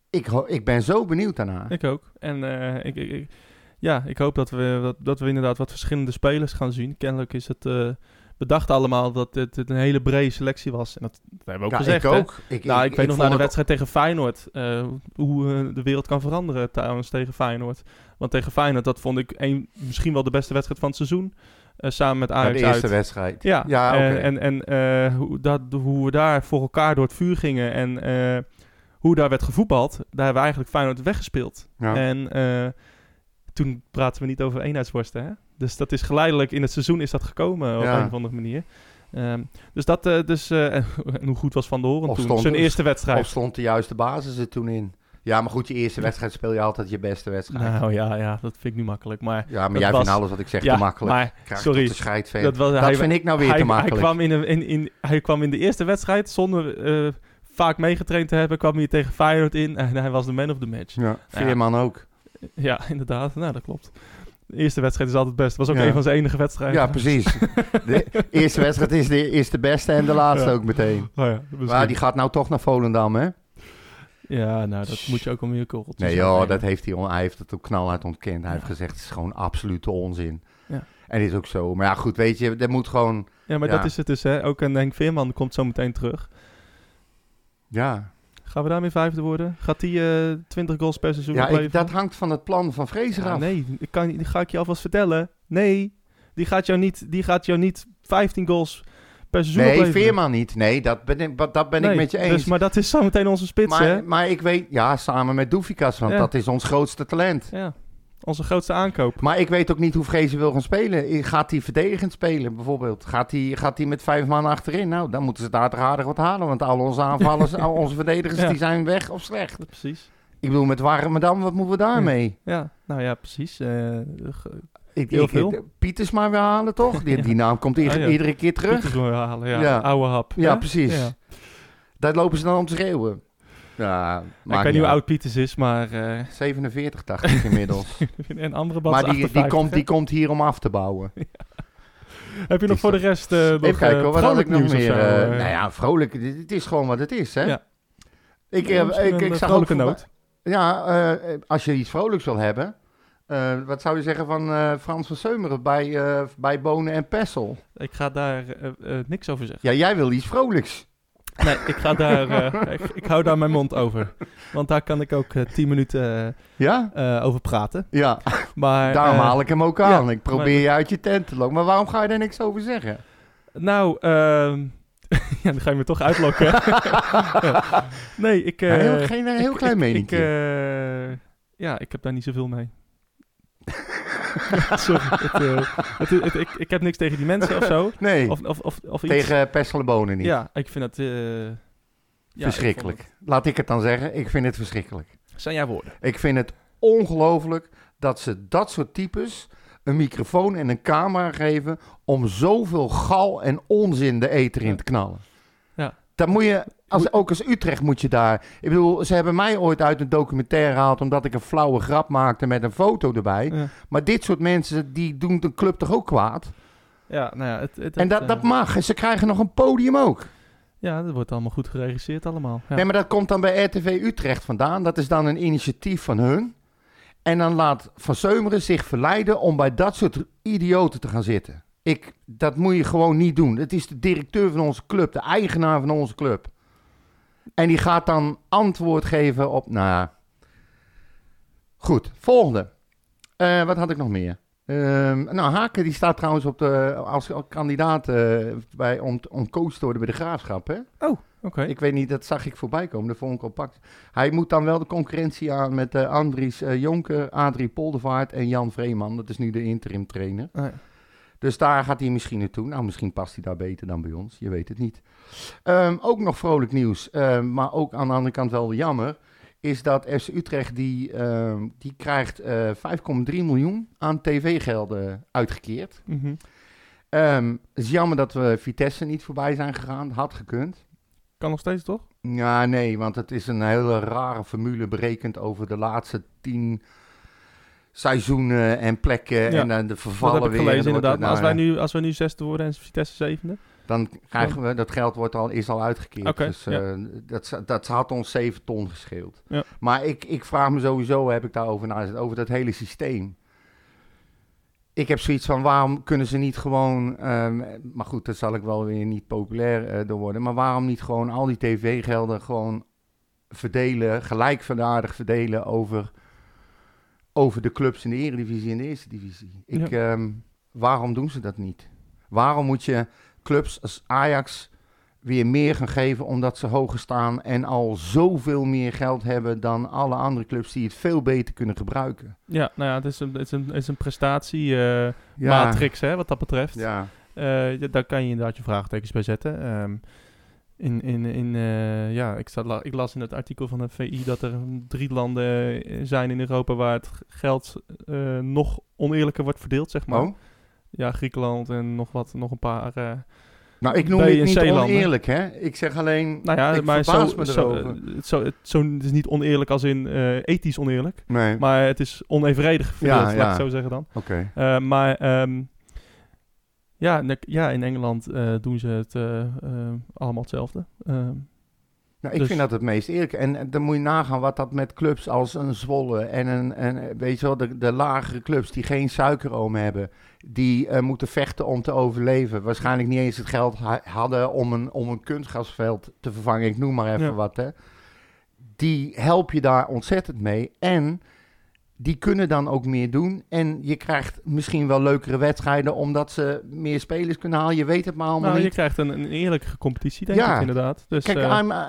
Ik, ik ben zo benieuwd daarna. Ik ook. En eh, ik, ik, ik- ja, ik hoop dat we, dat, dat we inderdaad wat verschillende spelers gaan zien. Kennelijk is het... we dachten allemaal dat dit, dit een hele brede selectie was. En dat, dat hebben we ook Ja, gezegd. ik ook. Ik, Nou, ik, weet nog vond na de wedstrijd tegen Feyenoord eh, hoe de wereld kan veranderen trouwens tegen Feyenoord. Want tegen Feyenoord, dat vond ik een, misschien wel de beste wedstrijd van het seizoen. Eh, samen met Ja, Ajax de eerste uit. wedstrijd. Ja, Ja, oké. en, en, en eh, hoe, dat, hoe we daar voor elkaar door het vuur gingen en eh, hoe daar werd gevoetbald, daar hebben we eigenlijk Feyenoord weggespeeld. Ja. En eh, toen praten we niet over eenheidsworsten, hè? Dus dat is geleidelijk in het seizoen is dat gekomen op Ja. een of andere manier. Ehm, dus dat, eh, dus, eh, en hoe goed was Van de Horen Of toen? stond- Zijn eerste wedstrijd. Of stond de juiste basis er toen in? Ja, maar goed, je eerste wedstrijd speel je altijd je beste wedstrijd. Nou ja, ja, dat vind ik nu makkelijk. Maar, ja, maar jij was- vindt alles wat ik zeg ja, te makkelijk. maar Krijg sorry, de dat, was, Dat hij, vind ik nou weer hij, te hij makkelijk. kwam in, een, in, in, hij kwam in de eerste wedstrijd zonder eh, vaak meegetraind te hebben, kwam hij tegen Feyenoord in en hij was de man of the match. Ja, Veerman ook. Ja, inderdaad. Nou, dat klopt. De eerste wedstrijd is altijd best. was ook Ja. een van zijn enige wedstrijden. Ja, precies. De eerste wedstrijd is de, is de beste en de laatste Ja. ook meteen. Oh ja. Maar die gaat nou toch naar Volendam, hè? Ja, nou, dat moet je ook om je korreltjes Nee joh, dat heeft hij, on- hij heeft het ook knalhard ontkend. Hij heeft gezegd, het is gewoon absolute onzin. Ja. En is ook zo. Maar ja, goed, weet je, er moet gewoon... Ja, maar dat is het dus, hè. Ook een Henk Veerman komt zo meteen terug. Ja, Gaan we daarmee vijfde worden? Gaat die eh 20 goals per seizoen ja ik- dat hangt van het plan van Ja, af. nee, ik kan, die ga ik je alvast vertellen. Nee, die gaat jou niet, die gaat jou niet 15 goals per seizoen Nee, opleveren. Veerman niet. Nee, dat ben ik, dat ben ik met je eens. Dus, maar dat is zo meteen onze spits, hè? maar, maar ik weet, ja, samen met Doefikas, want Ja. dat is ons grootste talent. Ja, onze grootste aankoop. Maar ik weet ook niet hoe Vrezen wil gaan spelen. Gaat hij verdedigend spelen, bijvoorbeeld? Gaat hij, gaat hij met vijf man achterin? Nou, dan moeten ze daar toch aardig wat halen. Want al onze aanvallers, al onze verdedigers, Ja. die zijn weg of slecht. Precies. Ik bedoel, met Warmerdam, wat moeten we daarmee? Ja, nou ja, precies. Eh, Ik, Heel ik, veel. maar weer halen, toch? Die, Ja. die naam komt ieder- Ah, ja. iedere keer terug. Pieters wil je halen, ja. Ja. Oude hap. Ja, hè? precies. Daar lopen ze dan om te schreeuwen. Ja, ik weet niet hoe oud Pieters is, maar... eh 47, dacht ik inmiddels. en andere maar die, die, komt, die komt hier om af te bouwen. Heb je nog voor de rest eh nog Even kijken, eh, wat had ik nog meer? zo, eh, eh? nou ja, vrolijk. Het is gewoon wat het is, hè? Ja. Ik, eh, ik, een, ik eh, zag ook noot. Ja, eh, als je iets vrolijks wil hebben. Eh, wat zou je zeggen van eh, Frans van Seumeren bij, eh, bij Bonen en Pessel? Ik ga daar niks over zeggen. Ja, jij wil iets vrolijks. Nee, ik ga daar... ik, ik hou daar mijn mond over. Want daar kan ik ook 10 minuten Ja? over praten. Ja, Maar, daarom haal ik hem ook aan. ja, ik probeer maar- je uit je tent te lokken. Maar waarom ga je daar niks over zeggen? Nou, ehm, ja, dan ga je me toch uitlokken. Ja. Nee, ik... eh, heel, geen een heel klein ik- mening. ik, ja, ik heb daar niet zoveel mee. Sorry. Het, eh, het, het- ik, ik heb niks tegen die mensen of zo. nee, Of, of, of, of iets. tegen Pesselbonen niet. Ja, ik vind het... eh, ja, ik verschrikkelijk. Laat ik het dan zeggen. Ik vind het verschrikkelijk. zijn jouw woorden. Ik vind het ongelooflijk dat ze dat soort types een microfoon en een camera geven om zoveel gal en onzin de eter in te knallen. Dat moet je, als, ook als Utrecht moet je daar. Ik bedoel, ze hebben mij ooit uit een documentaire gehaald omdat ik een flauwe grap maakte met een foto erbij. Ja, Maar dit soort mensen, die doen de club toch ook kwaad? ja nou ja, het, het, en dat, eh, dat mag. En ze krijgen nog een podium ook. Ja, dat wordt allemaal goed geregisseerd allemaal. Ja. Nee, maar dat komt dan bij RTV Utrecht vandaan. Dat is dan een initiatief van hun. En dan laat Van Seumeren zich verleiden om bij dat soort idioten te gaan zitten. Ik, dat moet je gewoon niet doen. Het is de directeur van onze club, de eigenaar van onze club. En die gaat dan antwoord geven op, nou ja. Goed, volgende. Eh, wat had ik nog meer? Ehm, nou, Haken die staat trouwens op de, als kandidaat eh, bij, om, om coach te worden bij de Graafschap, hè? Oké. Ik weet niet, dat zag ik voorbij komen. Dat vond ik al pakt. Hij moet dan wel de concurrentie aan met eh, Andries Jonker, Adrie Poldervaart en Jan Vreeman. Dat is nu de interim trainer. Ah, ja. Dus daar gaat hij misschien naartoe. Nou, misschien past hij daar beter dan bij ons. Je weet het niet. Ehm, ook nog vrolijk nieuws, ehm, maar ook aan de andere kant wel jammer. Is dat FC Utrecht die, ehm, die krijgt eh 5,3 miljoen aan tv-gelden uitgekeerd. Ehm, het is jammer dat we Vitesse niet voorbij zijn gegaan. Had gekund. Kan nog steeds, toch? Ja, nee, want het is een hele rare formule berekend over de laatste tien seizoenen en plekken Ja, en eh, de Dat vervallen heb ik weer. gelezen, inderdaad. als nou wij, nu, als wij nu zesde worden en Vitesse zevende... Dan krijgen we, dat geld wordt al, is al uitgekeerd. Dus ja. eh, dat, dat had ons 7 ton gescheeld. Ja. Maar ik, ik vraag me sowieso, heb ik daarover nagedacht, over dat hele systeem. Ik heb zoiets van, waarom kunnen ze niet gewoon, ehm, maar goed, dat zal ik wel weer niet populair eh, door worden, maar waarom niet gewoon al die tv-gelden gewoon verdelen, gelijkwaardig verdelen over, over de clubs in de Eredivisie en de Eerste Divisie? Ik, ehm, waarom doen ze dat niet? Waarom moet je clubs als Ajax weer meer gaan geven omdat ze hoger staan en al zoveel meer geld hebben dan alle andere clubs die het veel beter kunnen gebruiken? Ja, nou ja, het is een, het is een, het is een prestatie eh, Ja. hè, wat dat betreft. Ja, Eh, ja, daar kan je inderdaad je vraagtekens bij zetten. Ehm, in, in, in, eh, ja, ik, zat, la- ik las in het artikel van de VI dat er drie landen eh, zijn in Europa waar het geld eh, nog oneerlijker wordt verdeeld, zeg maar. oh. Ja, Griekenland en nog wat, nog een paar. eh, Nou, ik noem en niet oneerlijk, hè? Ik zeg alleen, nou ja, ik maar zo, me zo, het, zo, het, zo, het is niet oneerlijk als in ethisch oneerlijk, nee, maar het is onevenredig verdeeld, Ja, laat ja. ik zo zeggen dan. oké. Maar ehm, ja, ja, in Engeland eh, doen ze het eh, eh, allemaal hetzelfde. Ehm, Nou, ik Dus- vind dat het meest eerlijk. En, en dan moet je nagaan wat dat met clubs als een Zwolle en een, en, weet je wel, de, de lagere clubs die geen suikeroom hebben, die moeten vechten om te overleven. Waarschijnlijk niet eens het geld ha- hadden om een, om een kunstgrasveld te vervangen. Ik noem maar even Ja. wat, hè. Die help je daar ontzettend mee. En die kunnen dan ook meer doen. En je krijgt misschien wel leukere wedstrijden omdat ze meer spelers kunnen halen. Je weet het maar allemaal nou, je niet. krijgt een, een eerlijke competitie, denk Ja. ik inderdaad. Dus, Kijk, eh, uh,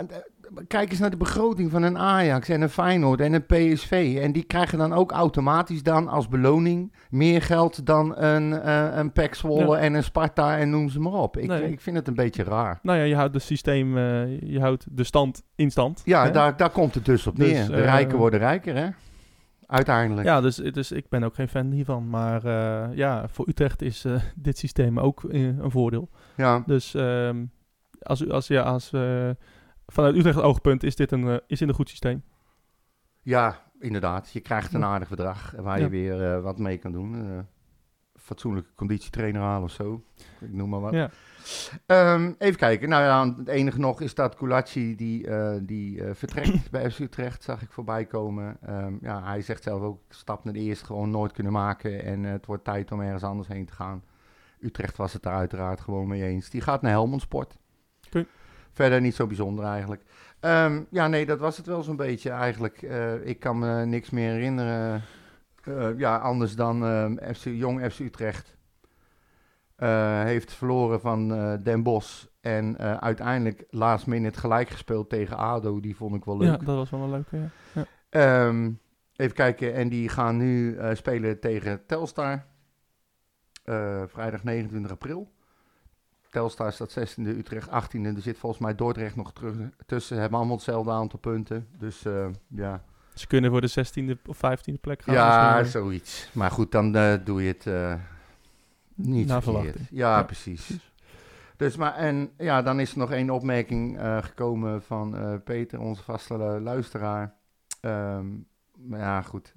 kijk eens naar de begroting van een Ajax en een Feyenoord en een PSV. En die krijgen dan ook automatisch dan als beloning meer geld dan een, uh, een PEC Zwolle Ja. en een Sparta en noem ze maar op. Ik, Nee. ik vind het een beetje raar. nou ja, je houdt het systeem, eh, je houdt de stand in stand. Ja, hè? daar, daar komt het dus op Dus, neer. de eh, rijken worden rijker, hè? Uiteindelijk. Ja, dus, dus ik ben ook geen fan hiervan. Maar eh, ja, voor Utrecht is eh, dit systeem ook eh, een voordeel. Ja. Dus ehm, als, als, ja, als, vanuit Utrecht oogpunt is dit een, is dit een goed systeem. Ja, inderdaad. Je krijgt een aardig bedrag waar Ja. je weer wat mee kan doen. Fatsoenlijke conditietrainer halen of zo. Ik noem maar wat. Ja. Ehm, even kijken. Nou ja, het enige nog is dat Kulaci die, eh, die eh, vertrekt bij FC Utrecht, zag ik voorbij komen. Ehm, ja, hij zegt zelf ook, stap naar de eerste gewoon nooit kunnen maken en eh, het wordt tijd om ergens anders heen te gaan. Utrecht was het daar uiteraard gewoon mee eens. Die gaat naar Helmond Sport. Verder niet zo bijzonder eigenlijk. Ehm, ja, nee, dat was het wel zo'n beetje eigenlijk. Ik kan me niks meer herinneren. Eh, ja, anders dan ehm, FC, Jong FC Utrecht. eh, heeft verloren van eh, Den Bosch. En eh, uiteindelijk last minute gelijk gespeeld tegen ADO. Die vond ik wel Ja, leuk. dat was wel een leuke, ja. Ehm, even kijken. En die gaan nu eh, spelen tegen Telstar. Eh, vrijdag 29 april. Telstar staat 16e, Utrecht 18e. Er zit volgens mij Dordrecht nog terug, tussen. Hebben allemaal hetzelfde aantal punten. Dus eh, ja. Ze kunnen voor de 16e of 15e plek gaan. Ja, misschien. zoiets. Maar goed, dan eh, doe je het eh, niet Naar verkeerd. Ja, Ja, precies. precies. Dus maar, en ja, dan is er nog één opmerking eh, gekomen van eh, Peter, onze vaste lu- luisteraar. Ehm, maar ja, goed.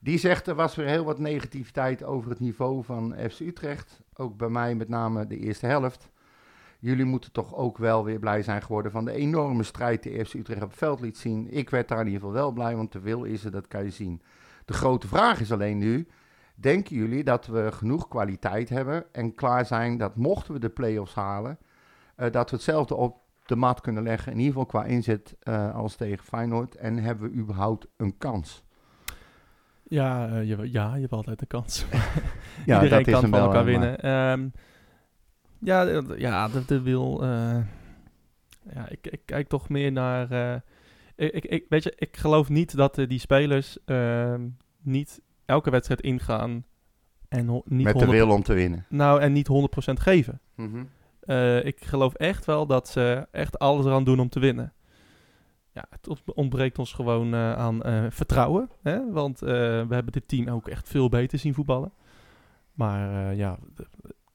Die zegt, er was weer heel wat negativiteit over het niveau van FC Utrecht. Ook bij mij met name de eerste helft. Jullie moeten toch ook wel weer blij zijn geworden van de enorme strijd die FC Utrecht op het veld liet zien. Ik werd daar in ieder geval wel blij, want de wil is er, dat kan je zien. De grote vraag is alleen nu, denken jullie dat we genoeg kwaliteit hebben en klaar zijn dat mochten we de play-offs halen, eh, dat we hetzelfde op de mat kunnen leggen, in ieder geval qua inzet eh, als tegen Feyenoord. En hebben we überhaupt een kans? Ja, eh, je, ja, je hebt altijd een kans. Ja, Iedereen kan hem van wel, elkaar winnen. Ehm, ja, de, ja, de, de wil... eh, ja, ik, ik kijk toch meer naar... eh, ik, ik, weet je, ik geloof niet dat eh, die spelers ehm, niet elke wedstrijd ingaan en niet Met de 100 wil om te winnen. Nou, en niet 100% geven. Mhm. Ik geloof echt wel dat ze echt alles eraan doen om te winnen. Ja, het ont- ontbreekt ons gewoon aan vertrouwen. Hè? Want we hebben dit team ook echt veel beter zien voetballen. Maar ja,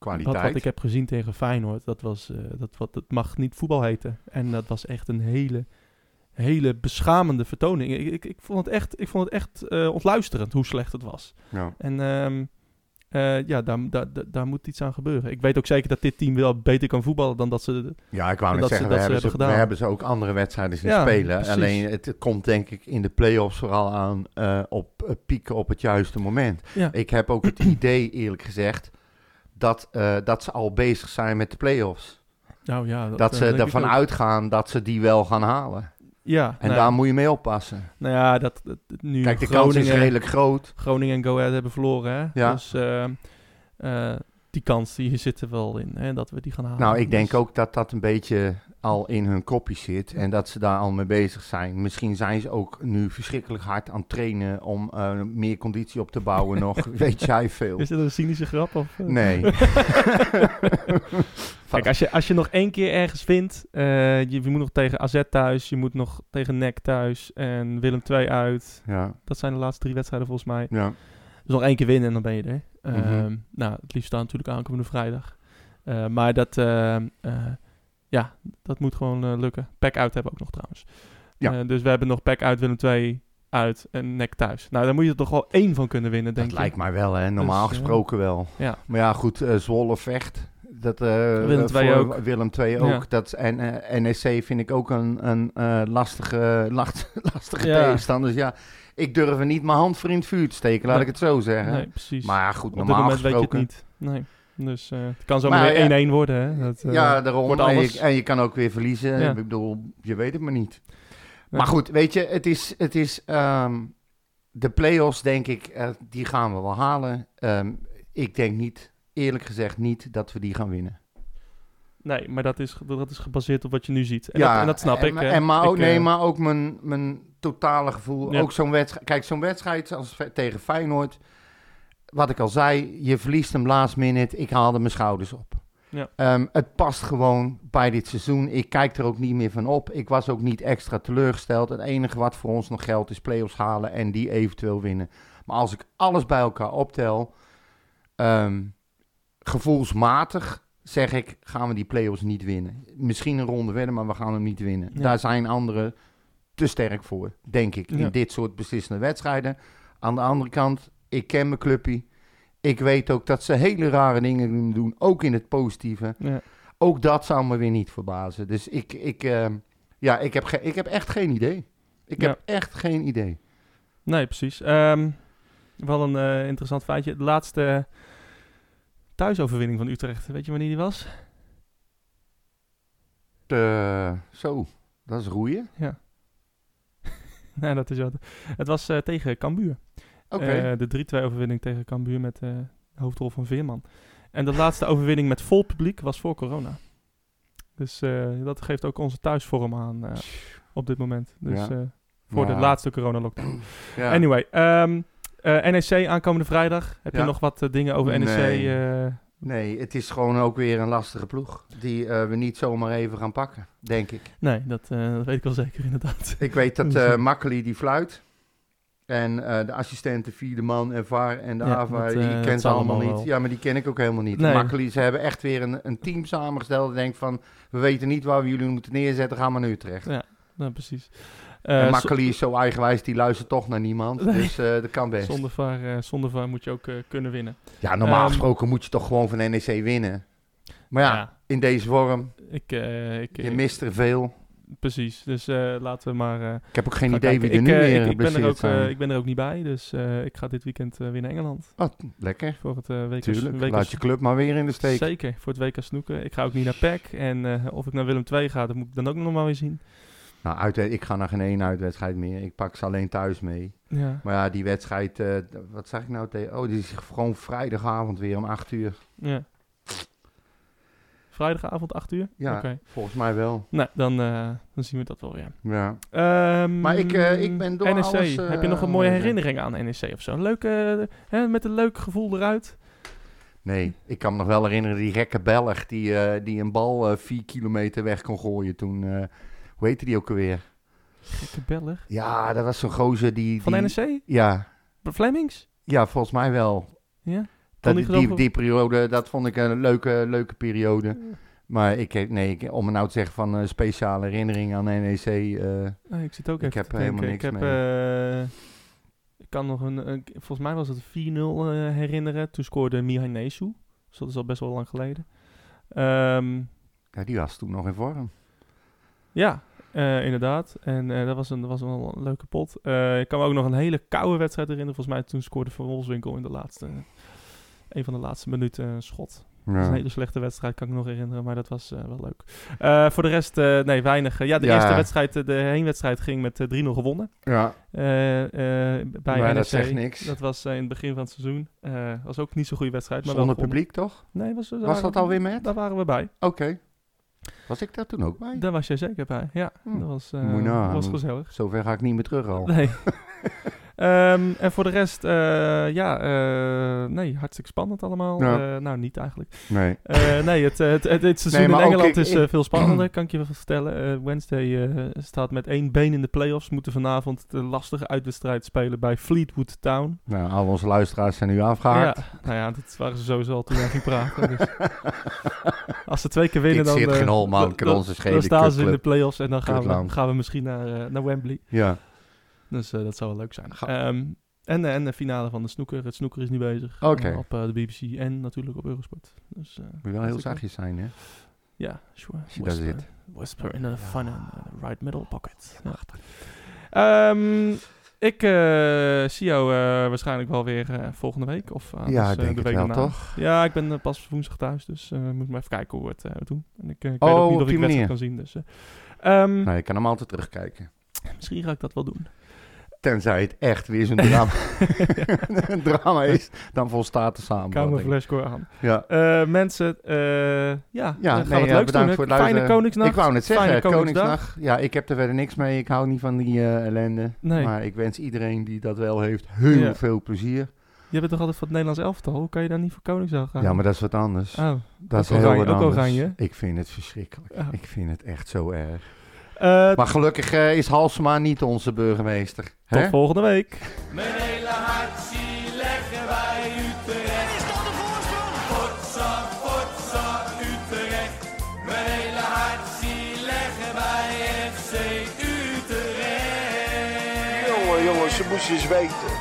Kwaliteit. wat, wat ik heb gezien tegen Feyenoord, dat, was, eh, dat, wat, dat mag niet voetbal heten. En dat was echt een hele, hele beschamende vertoning. Ik, ik, ik vond het echt, ik vond het echt eh, ontluisterend hoe slecht het was. Ja. En ehm, eh, ja, daar, daar, daar, moet iets aan gebeuren. Ik weet ook zeker dat dit team wel beter kan voetballen dan dat ze... Ja, ik wou net dat ze- zeggen, dat we hebben, ze, hebben we gedaan. hebben ze ook andere wedstrijden zien Ja, spelen. precies. Alleen het, komt denk ik in de play-offs vooral aan op pieken op het juiste moment. Ja, Ik heb ook het idee, eerlijk gezegd, dat, eh, dat ze al bezig zijn met de play-offs. nou ja, Dat, eh, ze ervan uitgaan dat ze die wel gaan halen. Ja, En nou, daar moet je mee oppassen. nou ja, dat, dat- dat nu Kijk, de Groningen, kans is redelijk groot. Groningen en Go Ahead hebben verloren, hè? Ja. Dus eh, die kans die zit er wel in, hè? Dat we die gaan halen. Nou, ik denk Dus- ook dat dat een beetje al in hun kopje zit en dat ze daar al mee bezig zijn. Misschien zijn ze ook nu verschrikkelijk hard aan het trainen om eh, meer conditie op te bouwen nog. Weet jij veel? Is dit een cynische grap? Of, eh? Nee. Kijk, als je, als je nog één keer ergens wint, eh, je, je moet nog tegen AZ thuis, je moet nog tegen NEC thuis en Willem II uit. Ja, Dat zijn de laatste drie wedstrijden volgens mij. ja. Dus nog één keer winnen en dan ben je er. Mhm. Ehm, nou, het liefst dan natuurlijk aankomende vrijdag. Eh, maar dat, ehm, eh, ja, dat moet gewoon eh, lukken. Pack uit hebben we ook nog trouwens. Ja. Dus we hebben nog pack uit Willem II uit en nek thuis. Nou, dan moet je er toch wel één van kunnen winnen, denk Dat ik. lijkt mij wel, hè. Normaal Dus, eh, gesproken wel. Ja. Maar ja, goed, Zwolle vecht. Dat, eh, Willem voor II ook. Willem II ook. Ja. Dat, en eh, NEC vind ik ook een, een lastige, last, lastige Ja. tegenstander. Dus ja, ik durf er niet mijn hand voor in het vuur te steken, laat Nee. ik het zo zeggen. Nee, precies. Maar goed, Op normaal moment weet je het gesproken. niet. Nee. Dus eh, het kan zo Maar weer 1-1 worden, hè. Dat, eh, ja, daarom. En je, en je kan ook weer verliezen. Ja. Ik bedoel, je weet het maar niet. Nee. Maar goed, weet je, het is, het is ehm, de play-offs, denk ik, eh, die gaan we wel halen. Ehm, ik denk niet, eerlijk gezegd niet, dat we die gaan winnen. Nee, maar dat is, dat is gebaseerd op wat je nu ziet. En, dat, en dat snap en, ik. maar- hè. En maar ook, Ik, nee, eh, maar ook mijn, mijn totale gevoel. Ja. Ook zo'n wedstrijd. Kijk, zo'n wedstrijd als tegen Feyenoord. Wat ik al zei, je verliest hem last minute. Ik haalde mijn schouders op. Ja. Ehm, het past gewoon bij dit seizoen. Ik kijk er ook niet meer van op. Ik was ook niet extra teleurgesteld. Het enige wat voor ons nog geldt is play-offs halen en die eventueel winnen. Maar als ik alles bij elkaar optel, ehm, gevoelsmatig zeg ik, gaan we die play-offs niet winnen. Misschien een ronde winnen, maar we gaan hem niet winnen. Ja. Daar zijn anderen te sterk voor, denk ik, Ja. in dit soort beslissende wedstrijden. Aan de andere kant, ik ken mijn clubje. Ik weet ook dat ze hele rare dingen doen, ook in het positieve. ja. Ook dat zou me weer niet verbazen. Dus ik, ik, ehm, ja, ik, heb ik heb echt geen idee. Ik heb echt geen idee. Nee, precies. Ehm, wel een eh, interessant feitje. De laatste thuisoverwinning van Utrecht. Weet je wanneer die was? Eh, zo, dat is roeien. Ja. nee, dat is wat. Het was eh, tegen Cambuur. Oké. Eh, de 3-2 overwinning tegen Cambuur met eh, de hoofdrol van Veerman. En de laatste overwinning met vol publiek was voor corona. Dus dat geeft ook onze thuisvorm aan op dit moment. Dus Ja. voor de laatste corona-lockdown. Ja. Anyway, eh, NEC aankomende vrijdag. Heb Ja. je nog wat eh, dingen over NEC? Nee. eh, Nee, het is gewoon ook weer een lastige ploeg. Die eh, we niet zomaar even gaan pakken, denk ik. nee, dat, eh, dat weet ik wel zeker inderdaad. Ik weet dat eh Makkeli die fluit. En eh, de assistenten, vierde man en VAR en de Ja, AVA, dat, die eh, ken dat ze allemaal allemaal niet. wel. Ja, maar die ken ik ook helemaal niet. Nee. Ze hebben echt weer een, een team samengesteld. Denk van, we weten niet waar we jullie moeten neerzetten, gaan maar nu terecht. Ja, nou, precies. En Eh, Makkeli is zo eigenwijs, die luistert toch naar niemand. Nee. Dus eh, dat kan best. zonder, VAR, eh, zonder moet je ook kunnen winnen. Ja, normaal Ehm, gesproken moet je toch gewoon van NEC winnen. Maar ja, in deze vorm, ik, ik, je mist er veel. precies. Dus laten we maar. Ik heb ook geen idee wie er nu weer ik, ik, ben er ook, ik ben er ook niet bij, dus ik ga dit weekend weer naar Engeland. Oh, lekker. Voor het WK Tuurlijk, WK laat je club maar weer in de steek. Zeker, voor het WK snoeken. Ik ga ook niet naar PEC. En of ik naar Willem II ga, dat moet ik dan ook nog maar weer zien. Nou, uit, ik ga naar geen één uitwedstrijd meer. Ik pak ze alleen thuis mee. Ja, Maar ja, die wedstrijd, eh, wat zag ik nou tegen? Oh, die is gewoon vrijdagavond weer om 8 uur. ja. Vrijdagavond 8 uur? Ja, volgens mij wel. Nou, dan, eh, dan zien we dat wel weer. Ja. Ehm, Maar ik, eh, ik ben door NEC. alles, Heb je nog een mooie herinnering aan NEC of zo? Een leuke, hè, met een leuk gevoel eruit? Nee, ik kan me nog wel herinneren die gekke Belg die, die een bal vier kilometer weg kon gooien toen. Eh, hoe heette die ook alweer? Gekke Belg. Ja, dat was zo'n gozer die... Van die, NEC? Ja, Flemings? ja, volgens mij wel. Ja? Dat, die, die die, periode, dat vond ik een leuke, leuke periode. Maar ik heb, nee, ik, om het nou te zeggen van een speciale herinnering aan NEC. eh, Ah, ik zit ook Ik even heb helemaal niks ik heb, eh, ik kan nog een, een- volgens mij was het 4-0 eh, herinneren. Toen scoorde Mihai Nesu. Dus dat is al best wel lang geleden. Ehm, ja, die was toen nog in vorm. ja, eh, inderdaad. En eh, dat was een, dat was wel een leuke pot. Eh, ik kan me ook nog een hele koude wedstrijd herinneren. Volgens mij toen scoorde Van Wolfswinkel in de laatste, een van de laatste minuten een schot. Dat is een hele slechte wedstrijd, kan ik me nog herinneren, maar dat was wel leuk. Voor de rest, nee, weinig. Ja, de Ja. eerste wedstrijd, de heenwedstrijd ging met eh, 3-0 gewonnen. Ja, bij Maar NEC. dat zegt niks. Dat was in het begin van het seizoen. Was ook niet zo'n goede wedstrijd. Maar zonder wel publiek toch? Nee, was, Was dat we- alweer met? Daar waren we bij. Oké. Was ik daar toen ook bij? Daar was jij zeker bij. Ja, Hm. dat was, nagaan. was gezellig. Zover ga ik niet meer terug al. Nee. Ehm, en voor de rest, eh, ja, eh, nee, hartstikke spannend allemaal. Ja. Eh, nou, niet eigenlijk. Nee. Nee, het, het, het, het seizoen Nee, in Engeland ik- is veel spannender, kan ik je wel vertellen. Wednesday staat met één been in de playoffs. Moeten vanavond de lastige uitwedstrijd spelen bij Fleetwood Town. Nou, al onze luisteraars zijn nu afgehaakt. Ja, nou ja, dat waren ze sowieso al toen hij ging praten. Dus. Als ze twee keer winnen, Dit dan, zit geen hol, man. dan- staan ze in de play-offs en dan gaan we, gaan we misschien naar, naar Wembley. Ja. Dus eh, dat zou wel leuk zijn. Ehm, en, eh, en de finale van de snoeker. Het snoeker is nu bezig. Eh, op eh, de BBC en natuurlijk op Eurosport. Dus, Moet je wel heel zachtjes zijn, hè? Ja, sure. Als je daar Whisper, zit. Whisper in the fun and the right middle pocket. Ja. Ehm, ik zie jou waarschijnlijk wel weer volgende week. Of Ja, dus, ik denk de het week wel, daarna. toch? Ja, ik ben pas woensdag thuis. Dus moet maar even kijken hoe we het doen. En ik, ik Oh, weet ook niet op of ik wedstrijd kan zien. Dus, Nou, je kan hem altijd terugkijken. Misschien ga ik dat wel doen. Tenzij het echt weer zo'n drama, een drama is, dan volstaat de samenvatting. Camouflage aan. Ja. Eh, mensen, eh, ja, Ja, nee, gaan we het leuk bedankt doen. voor het Fijne. Koningsnacht. Ik wou net zeggen, Fijne Koningsdag. Ja, ik heb er verder niks mee. Ik hou niet van die eh, ellende. Nee. Maar ik wens iedereen die dat wel heeft heel Ja. veel plezier. Je bent toch altijd van het Nederlands elftal? Hoe kan je dan niet voor Koningsdag gaan? Ja, maar dat is wat anders. Oh. dat is heel oranje- wat anders. Ik vind het verschrikkelijk. Ik vind het echt zo erg. Eh, Maar gelukkig eh, is Halsema niet onze burgemeester. tot Hè? volgende week. Mijn hele hart zie leggen wij Utrecht. Is dat de voorsprong? Potsa, potsa, Utrecht. Mijn hele hart zie leggen wij FC Utrecht. Jongen, jongens, ze moesten eens weten.